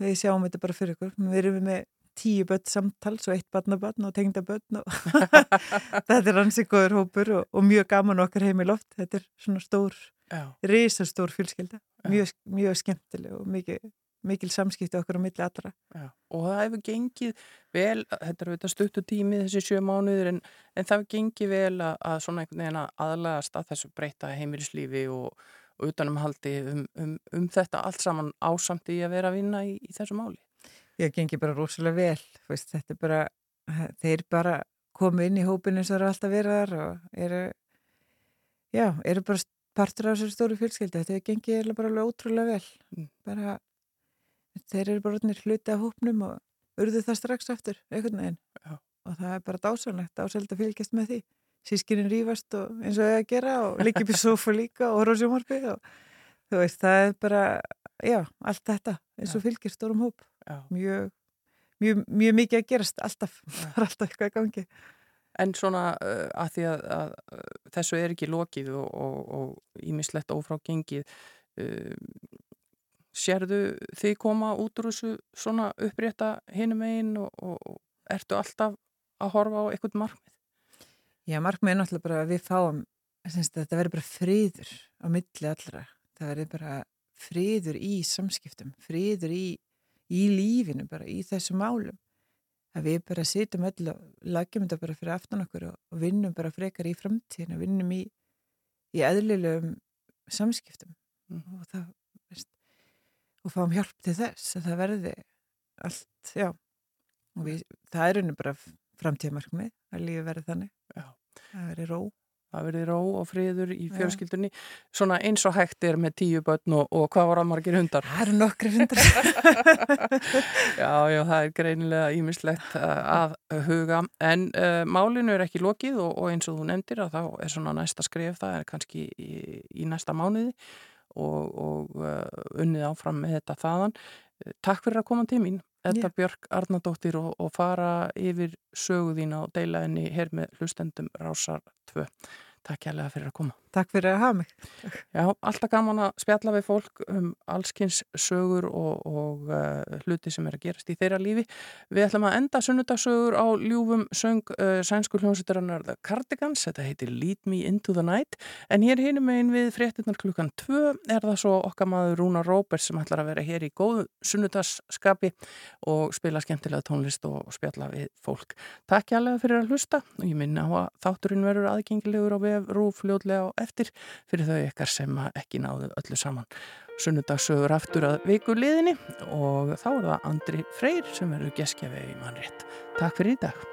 við sjáum þetta bara fyrir ykkur við erum með tíu börn samtals og eitt barnabörn og tengda börn og þetta er hansi góður hópur og, og mjög gaman okkar heim í loft. Þetta er svona stór, risastór fjölskylda. Mjög, mjög skemmtileg og mikil, mikil samskipti okkar á milli allra. Já, og það hefur gengið vel, þetta er auðvitað stuttu tími þessi sjö mánuður en, en það hefur gengið vel að, að svona einhvern veginn að aðlagast að þessu breyta heimilislífi og, og utanumhaldi um, um, um þetta allt saman ásamt í að vera að vinna í, í þessu máli. Ég gengi bara rosalega vel veist, þetta er bara, þeir bara komu inn í hópinu eins og það eru alltaf verið þar og eru já, eru bara partur af þessari stóru fjölskyldu. Þetta eiginlega bara ótrúlega vel. Mm. bara þeir eru bara hluti af hópnum og urðu það strax eftir einhvern veginn. Og það er bara dásanlegt, dásanlegt að fylgjast með því. Sískinin rífast og eins og það að gera og líka upp í sofa líka og horfa á sjómarfið og þú veist, það er bara já, allt þetta eins og fylgir stórum hóp. Mjög, mjög, mjög mikið að gerast alltaf, það er alltaf eitthvað í gangi. En svona uh, að því að, að uh, þessu er ekki lokið og, ímislegt ófrá gengið uh, sérðu þið koma út úr þessu svona upprétta hinum einn og, og, og ertu alltaf að horfa á eitthvað markmið? Já, markmið er náttúrulega bara að við fáum þetta verður bara friður á milli allra, það verður bara friður í samskiptum friður í, í lífinu bara í þessu málum. Að við bara sitjum öll og lagjum þetta bara fyrir aftan okkur og, og vinnum bara frekar í framtíðin og vinnum í, í eðlilegum samskiptum. Mm. og það veist, og fáum hjálp til þess að það verði allt, já. Og við, það er unni bara framtíðamarkmið að lífi verði þannig. Já. það verði ró Það verði ró og friður í fjölskyldunni. Svona eins og hægt er með tíu börn og, og hvað var að margir hundar? það eru nokkri hundar. Já, já, það er greinilega ímislegt að huga. En uh, málinu er ekki lokið og, og eins og þú nefndir að þá er svona næsta skref það er kannski í, í næsta mánuði og, og uh, unnið áfram með þetta þaðan. Eh, Takk fyrir að koma til mín, Edda Já. Björk Arnardóttir og, og fara yfir sögu þína og deila henni hér með hlustendum Rásar 2. Takk kærlega fyrir að koma. Takk fyrir að hafa mig Já, alltaf gaman að spjalla við fólk um allskins sögur og, og uh, hluti sem er að gerast í þeirra lífi. Við ætlum að enda sunnudagssögur á ljúfum söng uh, sænsku hljómsveitarinnar The Cardigans, þetta heitir Lead Me Into the Night, en hér hinum einn við fréttinnar klukkan 2 er það svo okkar maður Rúna Róbers sem ætlar að vera hér í góðu sunnudagsskapi og spila skemmtilega tónlist og spjalla við fólk. Takk hjálpa fyrir að hlusta og ég minna að þátturinn verður aðgengilegur á eftir fyrir þau ykkar sem ekki náðu öllu saman. Sunnudagsögur aftur að viku liðinni og þá er það Andri Freyr sem verður geskjafi í mannrétt. Takk fyrir í dag.